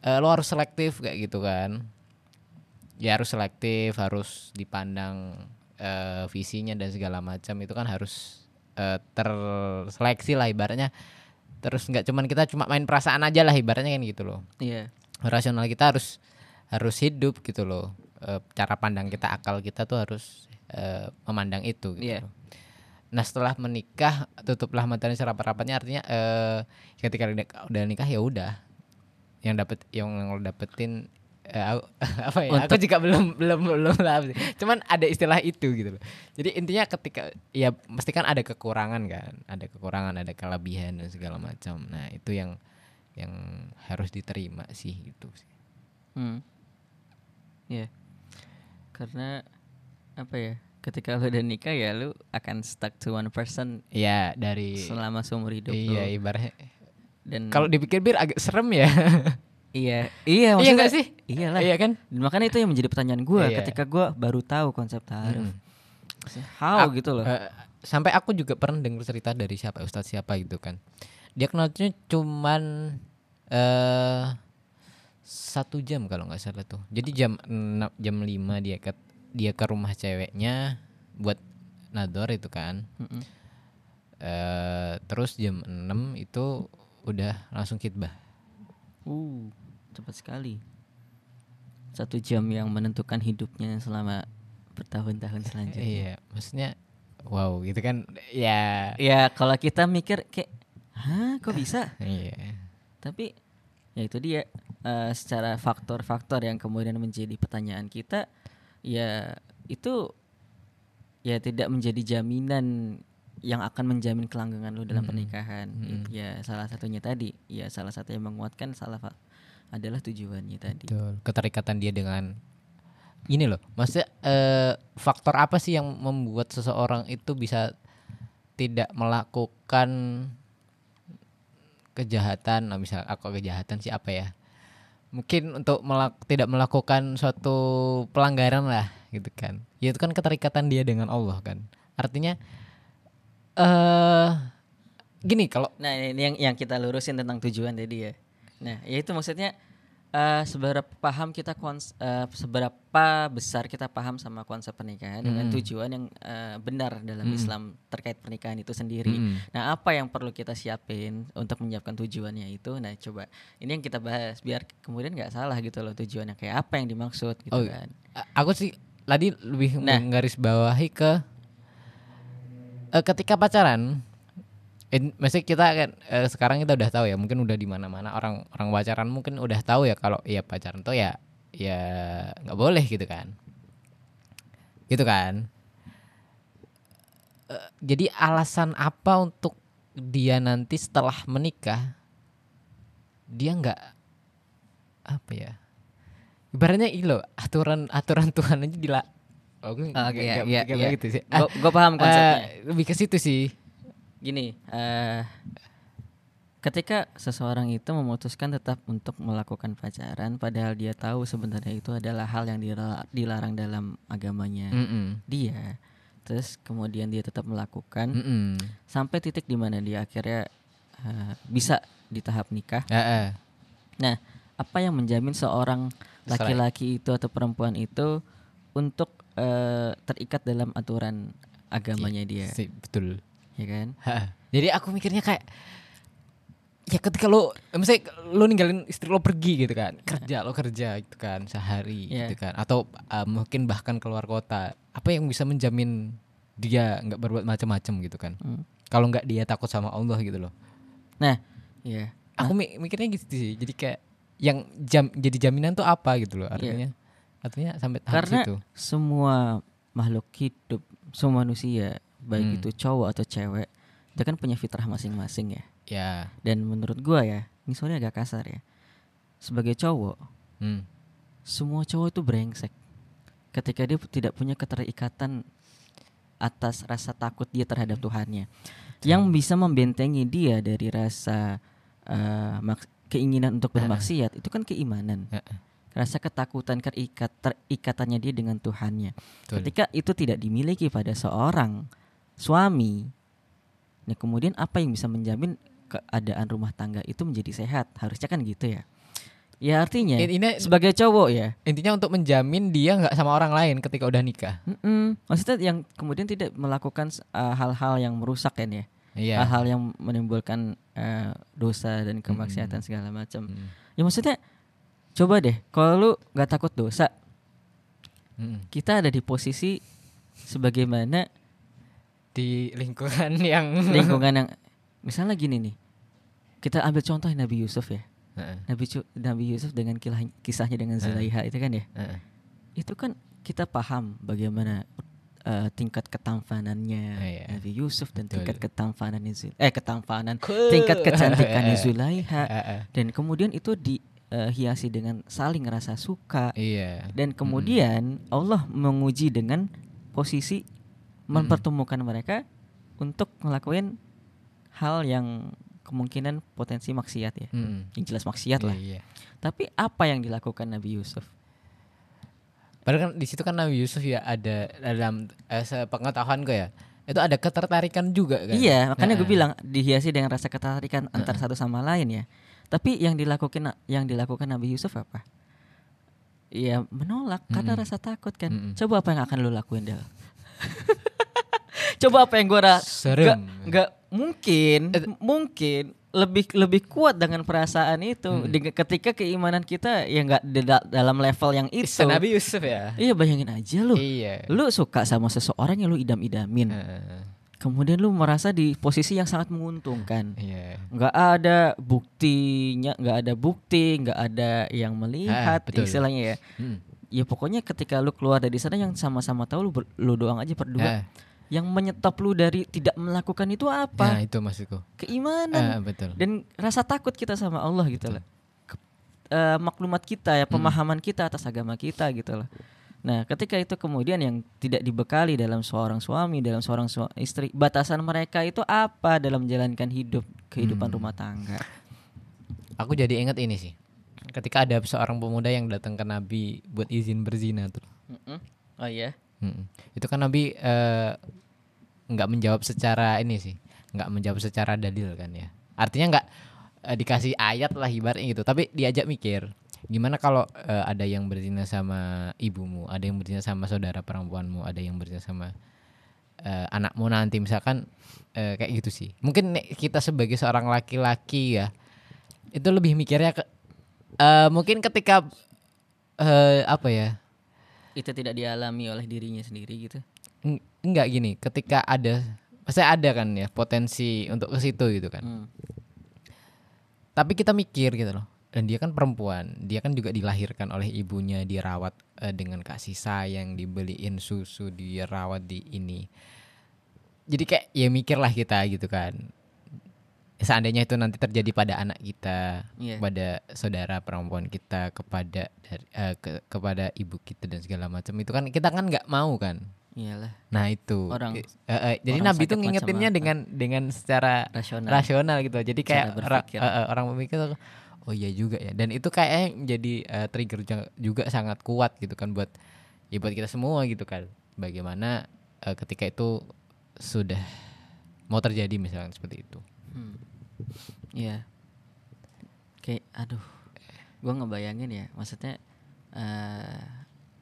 eh, lo harus selektif kayak gitu kan. Ya harus selektif, harus dipandang eh, visinya dan segala macam itu kan harus eh, terseleksi lah ibaratnya. Terus nggak cuman kita cuma main perasaan aja lah ibaratnya kan gitu loh. iya Rasional kita harus harus hidup gitu loh. Eh, cara pandang kita, akal kita tuh harus eh, memandang itu gitu. Loh. Nah setelah menikah tutuplah matanya serapat-rapatnya artinya eh ketika udah, udah nikah ya udah yang dapat yang lo dapetin aku- apa ya? Aku Untuk- juga belum belum belum lah sih. cuman ada istilah itu gitu loh. Jadi intinya ketika ya mesti kan ada kekurangan kan. Ada kekurangan ada kelebihan dan segala macam. Nah itu yang yang harus diterima sih gitu sih. Hmm. Iya. karena apa ya ketika lu udah nikah ya lu akan stuck to one person ya dari selama seumur hidup iya ibaratnya. Dan kalau dipikir-pikir agak serem ya Iya, iya Iya maksudnya nggak sih? Iyalah. Iya kan? Dan makanya itu yang menjadi pertanyaan gue Iya. ketika gue baru tahu konsep ta'aruf. Mm. How Ak- gitu loh. eh, sampai aku juga pernah dengar cerita dari siapa ustadz siapa gitu kan. Dia kenalnya cuman eh satu jam kalau nggak salah tuh. Jadi jam enam- jam 5 dia ke dia ke rumah ceweknya buat nador itu kan. Mm-mm. eh terus jam 6 itu udah langsung khidbah. Uh, cepat sekali. Satu jam yang menentukan hidupnya selama bertahun-tahun selanjutnya. Iya, maksudnya wow gitu kan. Ya. Ya kalau kita mikir kayak, hah kok bisa? Iya. Tapi ya itu dia eh, secara faktor-faktor yang kemudian menjadi pertanyaan kita, ya itu ya tidak menjadi jaminan yang akan menjamin kelanggengan lu dalam Mm-mm. pernikahan. Mm-mm. Ya salah satunya tadi, ya salah satu yang menguatkan salah adalah tujuannya tadi. Betul. Keterikatan dia dengan ini loh. Maksudnya eh, faktor apa sih yang membuat seseorang itu bisa tidak melakukan kejahatan? Nah, misal aku kejahatan sih apa ya? Mungkin untuk melak- tidak melakukan suatu pelanggaran lah gitu kan. Ya itu kan keterikatan dia dengan Allah kan. Artinya eh gini kalau Nah ini yang yang kita lurusin tentang tujuan tadi ya. Nah ya itu maksudnya eh, seberapa paham kita kons eh, seberapa besar kita paham sama konsep pernikahan dengan Mm. tujuan yang eh, benar dalam Mm. Islam terkait pernikahan itu sendiri. Mm. Nah apa yang perlu kita siapin untuk menyiapkan tujuannya itu? Nah coba ini yang kita bahas biar kemudian nggak salah gitu loh tujuannya kayak apa yang dimaksud gitu Oh, kan. Aku sih tadi lebih Nah. menggaris bawahi ke eh, ketika pacaran eh, maksudnya kita kan eh, sekarang kita udah tahu ya mungkin udah di mana-mana orang orang pacaran mungkin udah tahu ya kalau ya pacaran tuh ya ya nggak boleh gitu kan. Gitu kan? Eh, jadi alasan apa untuk dia nanti setelah menikah dia nggak apa ya? Ibaratnya ini loh aturan aturan Tuhan aja dila oh, gue Oke, nggak- iya, nggak- iya, nggak iya. gitu sih. Gua paham konsepnya. eh, lebih ke situ sih Gini, eh ketika seseorang itu memutuskan tetap untuk melakukan pacaran, padahal dia tahu sebenarnya itu adalah hal yang dila- dilarang dalam agamanya Mm-mm. dia, terus kemudian dia tetap melakukan Mm-mm. sampai titik di mana dia akhirnya eh, bisa di tahap nikah. Eh, eh. Nah, apa yang menjamin seorang laki-laki itu atau perempuan itu untuk eh, terikat dalam aturan agamanya dia, Si- betul ya kan? Ha. jadi aku mikirnya kayak ya ketika lo misalnya lo ninggalin istri lo pergi gitu kan kerja lo kerja gitu kan sehari Iya. gitu kan atau uh, mungkin bahkan keluar kota apa yang bisa menjamin dia nggak berbuat macam-macam gitu kan Hmm. kalau nggak dia takut sama Allah gitu loh Nah, iya. aku mi- mikirnya gitu sih jadi kayak yang jam jadi jaminan tuh apa gitu loh artinya artinya sampai tahap Iya. Karena situ semua makhluk hidup, semua manusia, baik Hmm. itu cowok atau cewek, itu kan punya fitrah masing-masing ya. ya Dan menurut gua ya, ini sorry agak kasar ya. Sebagai cowok, hmm. semua cowok itu brengsek. Ketika dia tidak punya keterikatan atas rasa takut dia terhadap Tuhannya, yang bisa membentengi dia dari rasa mak- keinginan untuk bermaksiat itu kan keimanan. Rasa ketakutan terikat terikatannya dia dengan Tuhannya. Betul. Ketika itu tidak dimiliki pada seorang suami, nah kemudian apa yang bisa menjamin keadaan rumah tangga itu menjadi sehat? Harusnya kan gitu ya. Ya artinya In- ini sebagai cowok ya, intinya untuk menjamin dia nggak sama orang lain ketika udah nikah mm-mm, maksudnya yang kemudian tidak melakukan uh, hal-hal yang merusak kan ya, iya hal-hal yang menimbulkan uh, dosa dan kemaksiatan segala macam. Hmm. Ya maksudnya coba deh, kalau lu nggak takut dosa, Mm. kita ada di posisi sebagaimana di lingkungan yang lingkungan yang misalnya gini nih. Kita ambil contoh Nabi Yusuf ya. Heeh, Nabi Nabi Yusuf dengan kilah- kisahnya dengan Zulaiha itu kan ya? Heeh. itu kan kita paham bagaimana eh, tingkat ketampanannya Ah, iya. Nabi Yusuf dan Betul. tingkat ketampanannya Zul eh ketampanan tingkat kecantikannya Zulaiha. Heeh. dan kemudian itu dihiasi dengan saling rasa suka. Iya. Dan kemudian Allah menguji dengan posisi mempertemukan mereka untuk ngelakuin hal yang kemungkinan potensi maksiat ya. Mm-mm. Yang jelas maksiat lah. Iya, iya. Tapi apa yang dilakukan Nabi Yusuf? Padahal kan di situ kan Nabi Yusuf ya ada dalam eh, gue ya. Itu ada ketertarikan juga kan. Iya, makanya gue bilang dihiasi dengan rasa ketertarikan antar satu sama lain ya. Tapi yang dilakukan yang dilakukan Nabi Yusuf apa? Iya menolak karena Mm-mm. rasa takut kan. Mm-mm. Coba apa yang akan lu lakuin Del? Coba apa yang gue ra Serem. nggak nggak mungkin Eh. mungkin lebih lebih kuat dengan perasaan itu Mm. Dengan- ketika keimanan kita ya nggak da- dalam level yang itu. Bisa Nabi Yusuf ya. Iya bayangin aja lu. Iya. Lu suka sama seseorang yang lu idam-idamin. Heeh. Kemudian lu merasa di posisi yang sangat menguntungkan. Iya. nggak ada buktinya nggak ada bukti nggak ada yang melihat Ah, betul. istilahnya ya Mm. ya pokoknya ketika lu keluar dari sana yang sama-sama tahu lu ber- lu doang aja berdua Ah, yang menyetop lu dari tidak melakukan itu Nah, apa itu maksudku. keimanan Ah, betul. dan rasa takut kita sama Allah gitu loh Ke- eh, maklumat kita ya pemahaman kita atas agama kita gitu loh nah ketika itu kemudian yang tidak dibekali dalam seorang suami dalam seorang su- istri batasan mereka itu apa dalam menjalankan hidup kehidupan Hmm. rumah tangga Aku jadi ingat ini sih. Ketika ada seorang pemuda yang datang ke Nabi buat izin berzina tuh. Mm-mm. oh iya Mm-mm. Itu kan Nabi eh, nggak menjawab secara ini sih, nggak menjawab secara dalil kan ya. Artinya nggak eh, dikasih ayat lah ibaratnya gitu, tapi diajak mikir. Gimana kalau eh, ada yang berzina sama ibumu, ada yang berzina sama saudara perempuanmu, ada yang berzina sama eh, anakmu nanti misalkan kayak gitu sih. Mungkin kita sebagai seorang laki-laki ya, itu lebih mikirnya ke mungkin ketika apa ya? itu tidak dialami oleh dirinya sendiri gitu enggak gini ketika ada pasti ada kan ya potensi untuk ke situ gitu kan Hmm. tapi kita mikir gitu loh dan dia kan perempuan dia kan juga dilahirkan oleh ibunya dirawat eh, dengan kasih sayang dibeliin susu dirawat di ini jadi kayak ya mikirlah kita gitu kan seandainya itu nanti terjadi pada anak kita Iya. kepada saudara perempuan kita kepada dari, eh, ke- kepada ibu kita dan segala macam itu kan kita kan nggak mau kan iyalah Nah itu Orang- Eh, eh, jadi orang Nabi tuh ngingetinnya dengan dengan secara rasional rasional gitu. Jadi kayak ra- eh, eh, orang memikir oh iya juga ya. Dan itu kayaknya jadi eh, trigger juga sangat kuat gitu kan buat ya buat kita semua gitu kan. Bagaimana eh, ketika itu sudah mau terjadi misalnya seperti itu. Hmm. Iya. Kayak aduh. Gua ngebayangin ya, maksudnya eh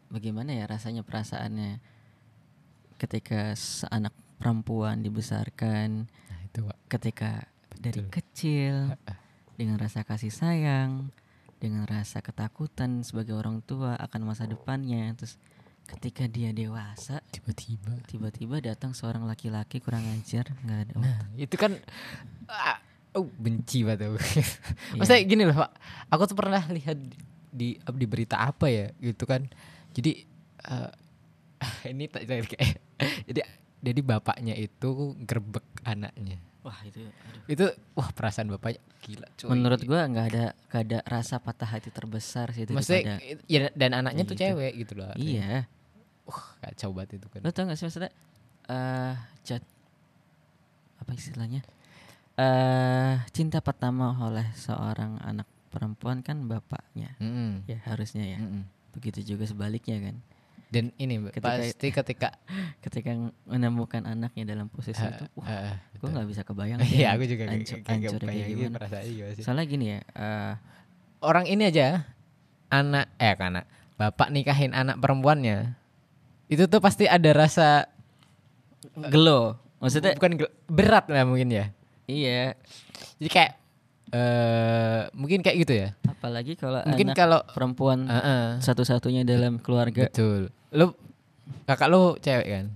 bagaimana ya rasanya perasaannya ketika seanak perempuan dibesarkan Nah itu Pak. ketika dari Betul. kecil dengan rasa kasih sayang, dengan rasa ketakutan sebagai orang tua akan masa depannya, terus ketika dia dewasa tiba-tiba. tiba-tiba datang seorang laki-laki kurang ajar nggak ada Nah itu kan oh, benci banget aku. Iya. Maksudnya gini loh Pak, aku tuh pernah lihat di di berita apa ya gitu kan. Jadi eh, ini tak kayak jadi jadi bapaknya itu gerbek anaknya. wah itu aduh. Itu wah perasaan bapaknya gila cuy. menurut gua nggak ada nggak ada rasa patah hati terbesar sih Maksudnya daripada ya dan anaknya tuh gitu. cewek gitu loh. iya Wah, kacau banget itu kan. lo tau gak sih maksudnya eh jat apa istilahnya eh cinta pertama oleh seorang anak perempuan kan bapaknya Mm-mm. ya harusnya ya Mm-mm. begitu juga sebaliknya kan Dan ini Ketika- pasti ketika ketika menemukan anaknya dalam posisi itu wah eh, eh, gue nggak bisa kebayang Iya, aku juga hancur, kayak hancurnya kayak bayangin gimana. juga sih. soalnya gini ya eh orang ini aja anak eh anak bapak nikahin anak perempuannya itu tuh pasti ada rasa gelo. Maksudnya bukan gel- berat lah mungkin ya. Iya. Jadi kayak eh mungkin kayak gitu ya. Apalagi kalau mungkin anak kalau perempuan Heeh, satu-satunya dalam keluarga. Betul lu kakak lu cewek kan.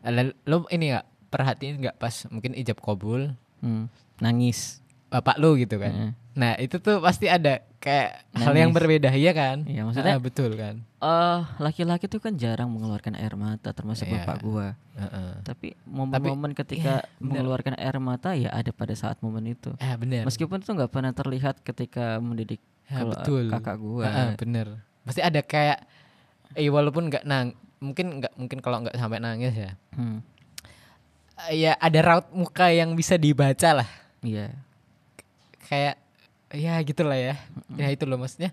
Ada- lu ini nggak perhatiin nggak pas mungkin ijab kabul Hmm. nangis bapak lu gitu kan Heeh. nah itu tuh pasti ada kayak hal yang Nangis. berbeda iya kan Iya, maksudnya- Ah, betul kan Eh, laki-laki tuh kan jarang mengeluarkan air mata termasuk Iya. bapak gua. Heeh. Tapi momen-momen ketika iya, bener. mengeluarkan air mata ya ada pada saat momen itu. ah bener Meskipun itu nggak pernah terlihat ketika mendidik Ya, betul. kakak gua. Heeh, bener. Pasti ada kayak eh walaupun nggak nang mungkin nggak mungkin kalau nggak sampai nangis ya. Hmm, eh, Ya ada raut muka yang bisa dibaca lah. Iya. kayak ya gitulah ya. Ya itu loh maksudnya.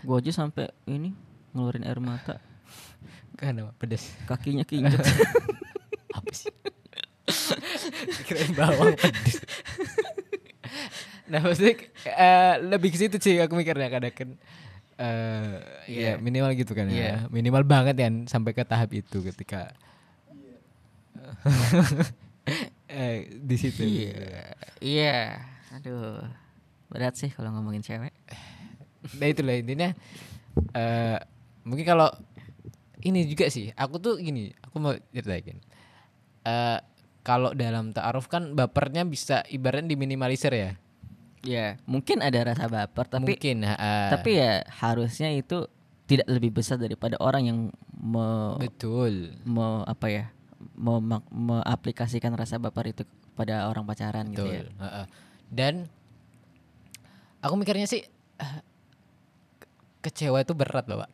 Gue aja sampai ini ngeluarin air mata, Kenapa pedes? kakinya keinjek. Apa sih? Kirain bawang pedes. nah maksudnya eh, lebih ke situ sih aku mikirnya kadang eh ya minimal gitu kan ya. Minimal banget kan sampai ke tahap itu ketika eh di situ. Iya, iya. Aduh, berat sih kalau ngomongin cewek. nah itu lah intinya. Eh mungkin kalau ini juga sih aku tuh gini aku mau ceritain. Eh kalau dalam ta'aruf kan bapernya bisa ibaratnya diminimalisir ya Ya, mungkin ada rasa baper, tapi mungkin ha. tapi ya harusnya itu tidak lebih besar daripada orang yang me, betul me- apa ya, memak- meaplikasikan rasa baper itu pada orang pacaran gitu ya. betul ha, ha. dan aku mikirnya sih eh, kecewa itu berat loh pak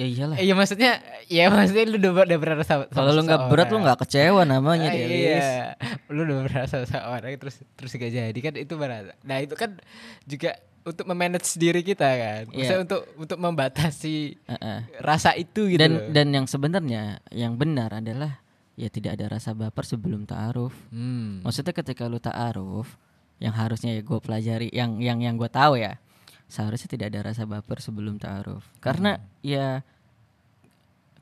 Ya iyalah. Iya maksudnya, ya maksudnya lu udah, udah berat sama, sama Kalau lu nggak berat lu nggak kecewa namanya Ah, Delis. iya. Lu udah merasa seorang terus terus gak jadi kan itu berat. Nah, itu kan juga untuk memanage diri kita kan. Maksudnya Iya. untuk untuk membatasi Heeh. rasa itu gitu. Dan loh. dan yang sebenarnya yang benar adalah ya tidak ada rasa baper sebelum ta'aruf. hmm. Maksudnya ketika lu ta'aruf yang harusnya ya gue pelajari yang yang yang gue tahu ya seharusnya tidak ada rasa baper sebelum ta'aruf. Karena ya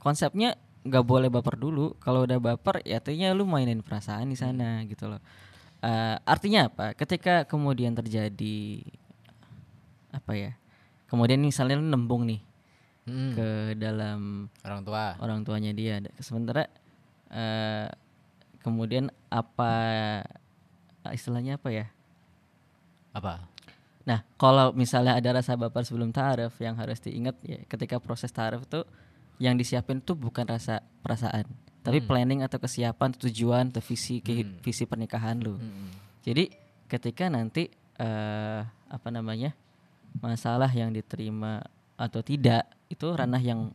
konsepnya nggak boleh baper dulu. Kalau udah baper ya artinya lu mainin perasaan di sana gitu loh. Eh, artinya apa? Ketika kemudian terjadi apa ya? Kemudian misalnya lu nembung nih Hmm. ke dalam orang tua. orang tuanya dia. Sementara eh, kemudian apa istilahnya apa ya? Apa? Nah, kalau misalnya ada rasa baper sebelum ta'aruf yang harus diingat ya ketika proses ta'aruf tuh yang disiapin tuh bukan rasa perasaan, tapi planning atau kesiapan, tujuan, atau visi kehi- visi pernikahan lu. Hmm. Jadi ketika nanti eh apa namanya? masalah yang diterima atau tidak itu ranah yang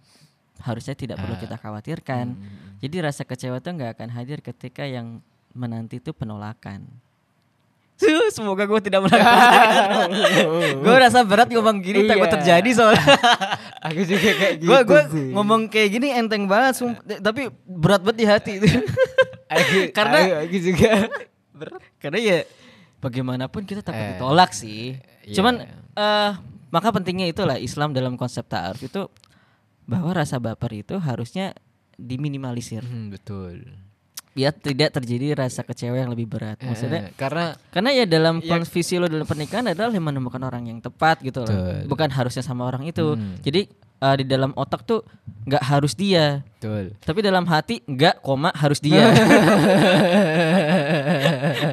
harusnya tidak perlu kita khawatirkan. Jadi rasa kecewa tuh nggak akan hadir ketika yang menanti itu penolakan. Semoga gue tidak melakukan. gue rasa berat ngomong gini takut Iya. terjadi soalnya. Aku juga kayak gitu. gue gue ngomong kayak gini enteng banget, tapi berat banget di hati. Aku- karena aku, aku juga karena ya bagaimanapun kita takut Eh, ditolak sih. iya. Cuman eh maka pentingnya itulah Islam dalam konsep ta'aruf itu bahwa rasa baper itu harusnya diminimalisir Hmm, betul. Biar tidak terjadi rasa kecewa yang lebih berat. Maksudnya Eh, karena karena ya dalam kons- visi lo dalam pernikahan adalah menemukan orang yang tepat gitu loh. Bukan harusnya sama orang itu. Hmm. Jadi eh, di dalam otak tuh nggak harus dia, betul. tapi dalam hati nggak koma harus dia.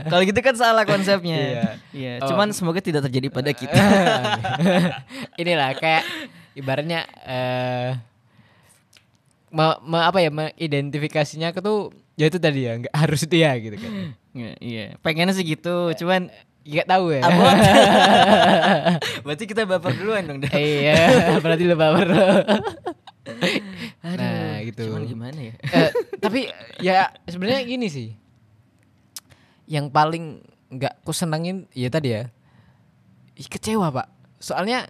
Kalau gitu kan salah konsepnya. Iya. Iya. Oh. Cuman semoga tidak terjadi pada kita. Inilah kayak ibaratnya eh me- me- apa ya mengidentifikasinya ke tuh ya itu tadi ya nggak harus dia gitu kan. Iya, iya. Pengennya sih gitu. Cuman Nggak tahu ya. abot. Berarti kita baper duluan dong. Iya, berarti lu baper. Aduh, Nah, gitu. Cuman gimana ya? Eh, tapi ya sebenarnya gini sih. Yang paling nggak ku senengin ya tadi ya. ih, Kecewa, Pak. Soalnya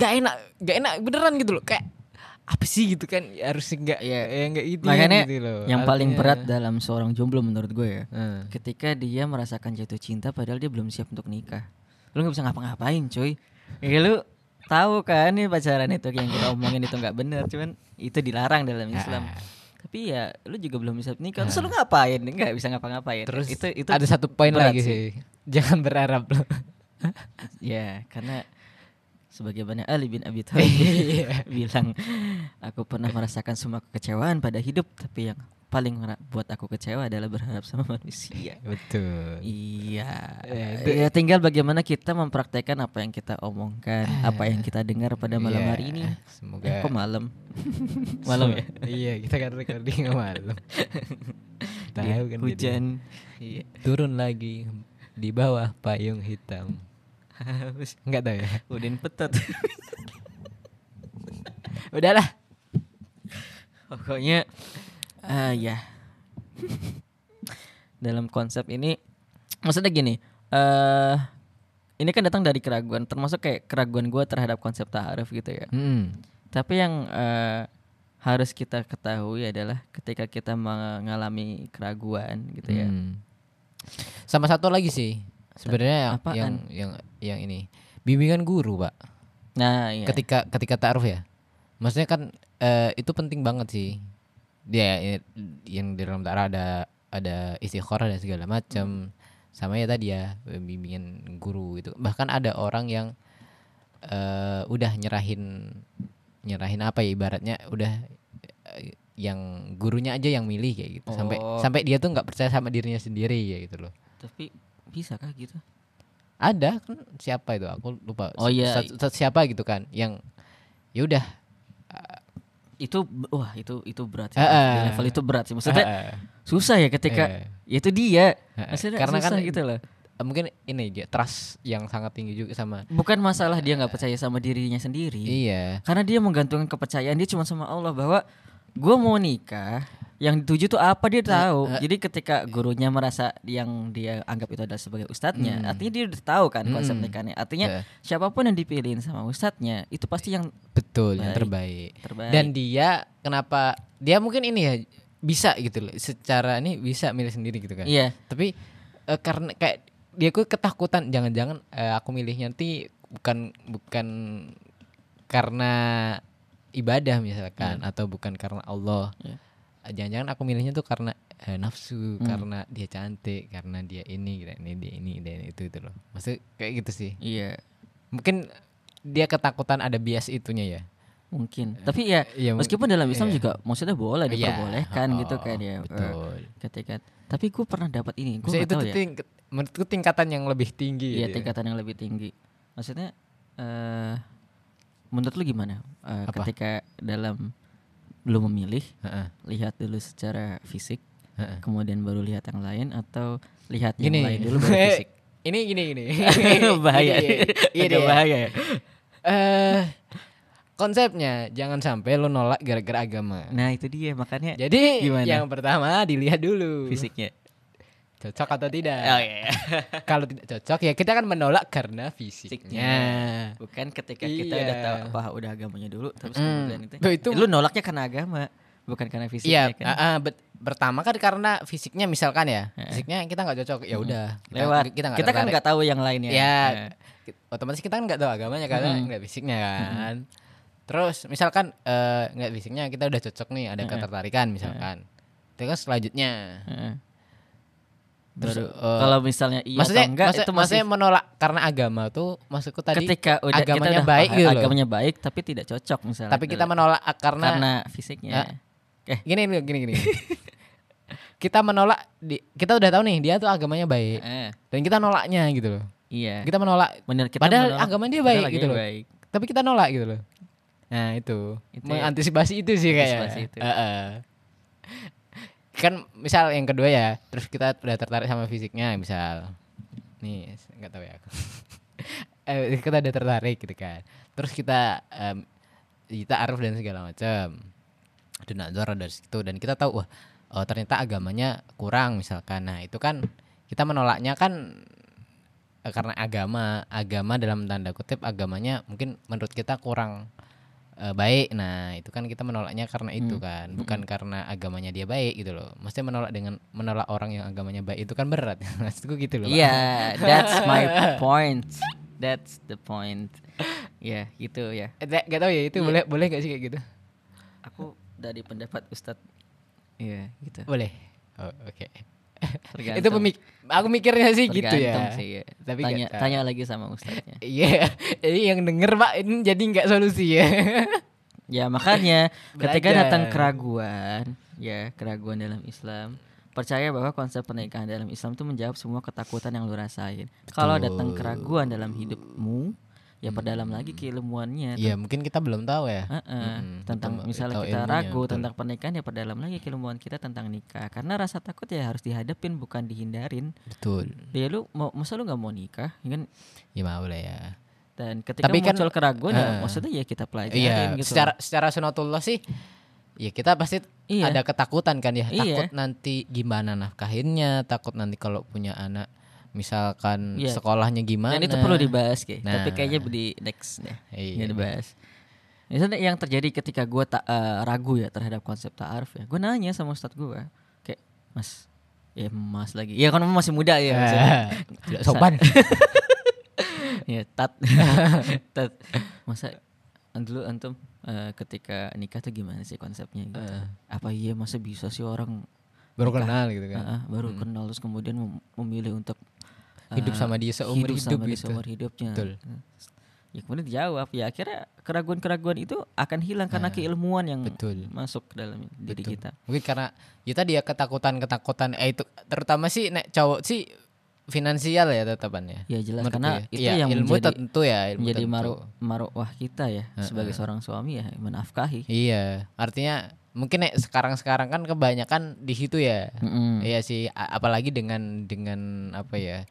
nggak enak, nggak enak beneran gitu loh. Kayak apa sih gitu kan ya harus nggak Iya. ya nggak itu Makanya gitu loh. yang paling Artinya- berat dalam seorang jomblo menurut gue ya. Hmm. Ketika dia merasakan jatuh cinta padahal dia belum siap untuk nikah. Lu nggak bisa ngapa-ngapain, cuy. Ya lu tahu kan nih pacaran itu yang kita omongin itu nggak bener, cuman itu dilarang dalam Islam. Ah. Tapi ya lu juga belum bisa nikah, terus lu ngapain? Nggak bisa ngapa-ngapain. Terus itu itu ada satu poin lagi sih. Jangan berharap loh. Ya, karena sebagaimana Ali bin Abi Thalib Iya. bilang, aku pernah merasakan semua kekecewaan pada hidup, tapi yang paling buat aku kecewa adalah berharap sama manusia. Betul. Iya. Ya, itu- Ya, tinggal bagaimana kita mempraktekkan apa yang kita omongkan, apa yang kita dengar pada malam Iya, hari ini. Semoga Eh, kok malam? malam ya? iya, kita kan recording malam. Tahu kan hujan. Iya. turun lagi di bawah payung hitam. Enggak tahu ya. Udin petot. Udahlah. Pokoknya ah ya. Dalam konsep ini maksudnya gini, eh ini kan datang dari keraguan, termasuk kayak keraguan gue terhadap konsep ta'aruf gitu ya. Hmm. Tapi yang eh, harus kita ketahui adalah ketika kita mengalami keraguan gitu ya. Hmm. Sama satu lagi sih. Sebenarnya yang, yang yang yang ini bimbingan guru, Pak. Nah, iya. Ketika ketika ta'aruf ya. Maksudnya kan eh, itu penting banget sih. Dia ya, yang di dalam ta'aruf ada ada istikharah dan segala macam. Sama ya tadi ya bimbingan guru itu. Bahkan ada orang yang eh, udah nyerahin nyerahin apa ya ibaratnya udah eh, yang gurunya aja yang milih kayak gitu. Sampai Oh. sampai dia tuh nggak percaya sama dirinya sendiri ya gitu loh. Tapi bisa kah gitu? Ada kan siapa itu aku lupa. Oh, iya. Siapa gitu kan yang ya udah Itu wah itu itu berat sih. Eh, eh. Di level itu berat sih. Maksudnya Eh, susah ya ketika eh. ya itu dia. Eh, Maksudnya karena susah kan gitu loh. eh, mungkin ini dia trust yang sangat tinggi juga sama Bukan masalah dia nggak percaya sama dirinya sendiri. iya Karena dia menggantungkan kepercayaan dia cuma sama Allah bahwa gue mau nikah, yang dituju tuh apa dia tahu. Jadi ketika gurunya merasa yang dia anggap itu adalah sebagai ustadznya, artinya dia udah tahu kan konsep Hmm. nikahnya. Artinya Ya. siapa pun yang dipilihin sama ustadznya itu pasti yang betul yang Baik. terbaik. terbaik. dan dia kenapa dia mungkin ini ya bisa gitu loh secara ini bisa milih sendiri gitu kan iya, tapi eh, karena kayak dia kok ketakutan jangan-jangan eh, aku milihnya nanti bukan bukan karena ibadah misalkan atau bukan karena Allah Iya. Eh, jangan-jangan aku milihnya tuh karena eh, nafsu Hmm. karena dia cantik karena dia ini gitu, ini dia ini dia itu itu loh maksud kayak gitu sih iya mungkin dia ketakutan ada bias itunya ya mungkin. Tapi ya Iya, mung- meskipun dalam Islam iya. juga maksudnya boleh Iya. diperbolehkan gitu Oh, kan ya. eh, betul ketika tapi gue pernah dapat ini, gue itu tahu ya. ting- menurutku tingkatan yang lebih tinggi Iya gitu ya. tingkatan yang lebih tinggi. Maksudnya eh menurut lu gimana Eh, Apa? ketika dalam lu memilih Heeh, lihat dulu secara fisik, heeh. kemudian baru lihat yang lain atau lihat yang gini lain dulu baru fisik? ini gini gini bahaya, gini ya. bahaya. ya. eh konsepnya jangan sampai lu nolak gara-gara agama Nah itu dia makanya jadi Gimana? yang pertama dilihat dulu fisiknya. Cocok atau tidak Oh iya. kalau tidak cocok ya kita kan menolak karena fisiknya Bukan ketika kita udah Iya. tahu apa udah agamanya dulu, terus Hmm. kemudian itu, Loh, itu- lu nolaknya karena agama, bukan karena Iya, fisiknya kan. ah, ah, bet- pertama kan karena fisiknya misalkan ya, Heeh. fisiknya kita nggak cocok, ya udah. Kita, Lewat. kita nggak kita kan nggak tahu yang lainnya. Ya, ki- otomatis kita kan nggak tahu agamanya karena nggak fisiknya kan. Terus misalkan eh, nggak fisiknya kita udah cocok nih, ada ketertarikan misalkan. Terus selanjutnya, Baru- eh, kalau misalnya iya maksudnya, atau enggak maksud- itu masih maksudnya menolak karena agama tuh maksudku tadi ketika udah kita agamanya udah baik gitu loh. agamanya baik tapi tidak cocok misalnya. tapi kita menolak karena, karena fisiknya. Ah. Eh, gini gini gini kita menolak di, kita udah tahu nih dia tuh agamanya baik eh, dan kita nolaknya gitu loh. iya. Kita menolak Bener kita Padahal menolak- agama dia baik gitu loh. baik. tapi kita nolak gitu loh. Nah itu, Itu ya. mengantisipasi itu sih kayaknya. Heeh. Kan misal yang kedua ya, terus kita udah tertarik sama fisiknya misal, nih nggak tahu ya aku. Eh, kita udah tertarik gitu kan. Terus kita em, kita arif dan segala macam. Ada nazar dari situ dan kita tahu wah oh, ternyata agamanya kurang misalkan. Nah itu kan kita menolaknya kan eh, karena agama agama dalam tanda kutip agamanya mungkin menurut kita kurang eh, baik nah itu kan kita menolaknya karena itu Hmm. kan bukan karena agamanya dia baik gitu loh maksudnya menolak dengan menolak orang yang agamanya baik itu kan berat maksudku gitu loh. Iya, that's my point. That's the point. Ya, gitu ya. Eh, gak tahu ya itu Iya. boleh boleh gak sih kayak gitu Aku dari pendapat Ustadz Iya, gitu. boleh oh, oke Tergantung. itu pemik aku mikirnya sih gitu Tergantung ya sih, ya. Tapi tanya tanya lagi sama ustadznya. iya ini yang denger pak ini jadi nggak solusi ya Ya makanya ketika datang keraguan, ya keraguan dalam Islam, percaya bahwa konsep pernikahan dalam Islam itu menjawab semua ketakutan yang lu rasain. Kalau datang keraguan dalam hidupmu, ya perdalam lagi keilmuannya. ya mungkin kita belum tahu ya Heeh, Mm-mm, tentang kita- misalnya kita ilmunya, ragu betul. tentang pernikahan ya perdalam lagi keilmuan kita tentang nikah karena rasa takut ya harus dihadapin bukan dihindarin betul ya lu mau masa lu nggak mau nikah ya kan ya mau lah ya dan ketika Tapi kan- muncul keraguan ya Heeh. maksudnya ya kita pelajarin Iya, gitu secara secara sunatullah sih ya kita pasti Iya. ada ketakutan kan ya, Iya. takut nanti gimana nafkahinnya, takut nanti kalau punya anak misalkan Iya. sekolahnya gimana. Dan itu perlu dibahas kayak. Nah. Tapi kayaknya di next deh. Iya. Ini dibahas. Misalnya yang terjadi ketika gue tak eh, ragu ya terhadap konsep ta'aruf ya. Gue nanya sama ustadz gue kayak Mas, ya Mas lagi. Ya kan masih muda ya. maksudnya. Ah, Tidak sopan. ya tat tat masa dulu antum eh, ketika nikah tuh gimana sih konsepnya gitu apa iya masa bisa sih orang Baru nikah, kenal gitu kan. ah, ah, baru kenal terus kemudian mem- memilih untuk Hidup eh, sama dia seumur hidup sama dia gitu. seumur hidupnya Betul. ya kemudian dijawab ya akhirnya keraguan-keraguan itu akan hilang karena keilmuan yang Ah, betul. masuk ke dalam diri Betul. kita Mungkin karena ya tadi ya ketakutan-ketakutan eh itu terutama sih nek cowok sih finansial ya tetapannya. ya jelas Menurutku karena ya. itu Iya, yang ilmu menjadi tentu ya, ilmu menjadi tentu. maru maruah kita ya sebagai seorang suami ya menafkahi Iya, artinya mungkin nek sekarang-sekarang kan kebanyakan di situ ya. Mm-mm. Iya sih, apalagi dengan dengan apa ya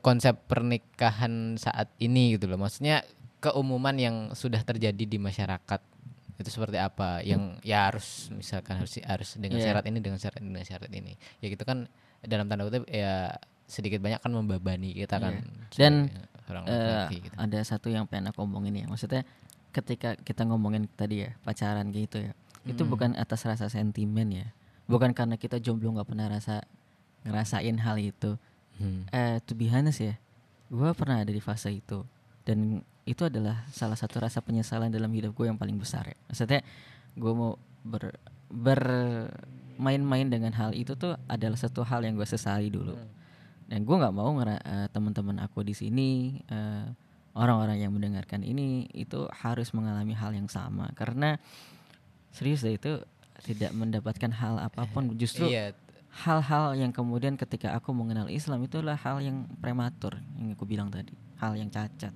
konsep pernikahan saat ini gitu loh. Maksudnya keumuman yang sudah terjadi di masyarakat itu seperti apa? Yang ya harus misalkan harus harus dengan Iya. syarat ini dengan syarat ini dengan syarat ini. Ya gitu kan dalam tanda kutip ya sedikit banyak kan membebani kita kan. Iya. Dan, orang laki-laki gitu. ada satu yang pengen aku omongin ya maksudnya ketika kita ngomongin tadi ya pacaran gitu ya itu bukan atas rasa sentimen ya bukan karena kita jomblo nggak pernah rasa ngerasain hal itu Hmm. eh to be honest ya gue pernah ada di fase itu. Dan itu adalah salah satu rasa penyesalan dalam hidup gue yang paling besar ya. Maksudnya gue mau ber bermain-main dengan hal itu tuh adalah satu hal yang gue sesali dulu. Dan gue nggak mau ngera eh, teman-teman aku di sini eh, orang-orang yang mendengarkan ini itu harus mengalami hal yang sama. Karena serius deh itu tidak mendapatkan hal apa pun. Justru Iya, hal-hal yang kemudian ketika aku mengenal Islam itulah hal yang prematur yang aku bilang tadi hal yang cacat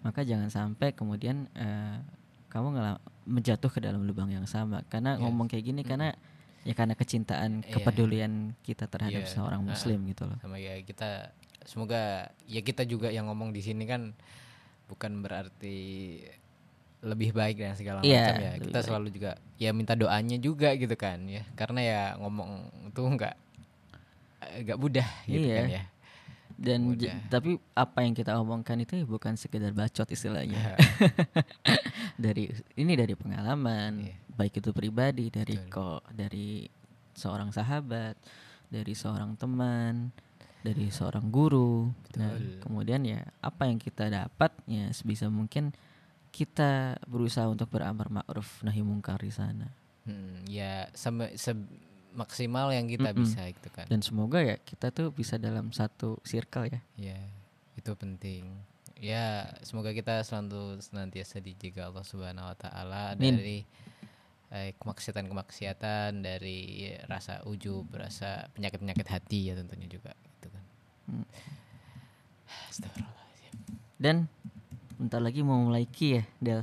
maka jangan sampai kemudian eh, kamu ngala- menjatuh ke dalam lubang yang sama karena Yes. ngomong kayak gini karena ya karena kecintaan Iya. kepedulian kita terhadap Iya. seorang Ah. muslim gitu loh sama ya kita semoga ya kita juga yang ngomong di sini kan bukan berarti lebih baik dan segala Iya, macam ya kita baik. selalu juga ya minta doanya juga gitu kan ya karena ya ngomong itu nggak eh, nggak mudah gitu Iya. kan ya dan Mudah. tapi apa yang kita omongkan itu bukan sekedar bacot istilahnya dari ini dari pengalaman Iya. baik itu pribadi dari Betul. kok dari seorang sahabat dari seorang teman dari seorang guru Nah, kemudian ya apa yang kita dapat ya sebisa mungkin kita berusaha untuk beramar ma'ruf nahi mungkar di sana. Hmm, ya sem- se- maksimal yang kita Mm-mm. bisa gitu kan. Dan semoga ya kita tuh bisa dalam satu circle ya. Ya itu penting. Ya semoga kita selalu senantiasa dijaga Allah Subhanahu Wa Taala dari eh, kemaksiatan-kemaksiatan dari rasa ujub rasa penyakit-penyakit hati ya tentunya juga gitu kan. Hmm. Dan bentar lagi mau mulai ki ya, Del.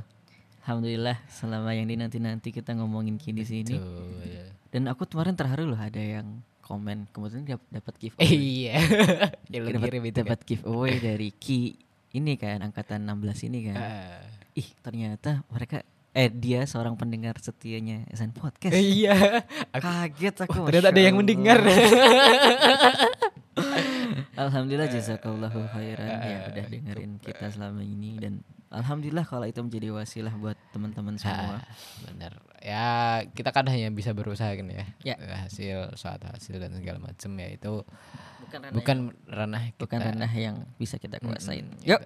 Alhamdulillah selama yang dinanti-nanti kita ngomongin ki di sini. Betul. Dan aku kemarin terharu loh ada yang komen kemudian dap- dapat Eh, giveaway. iya yang lu dapat kirim itu kan dapat giveaway dari ki ini kan angkatan 16 ini kan. Ah. Ih, ternyata mereka eh dia seorang pendengar setianya SN Podcast. Eh, iya Kaget aku. ternyata ada yang mendengar Alhamdulillah jazakallahu khairan ya udah dengerin kita selama ini dan alhamdulillah kalau itu menjadi wasilah buat teman-teman semua. Bener ya kita kan hanya bisa berusaha kan ya, Ya. Eh, hasil suatu hasil dan segala macam ya itu Bukan ranah bukan ranah kita bukan ranah yang bisa kita kuasain. Mm, Yuk,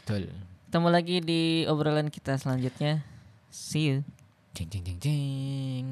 betul ketemu lagi di obrolan kita selanjutnya. See you. jeng jeng jeng jeng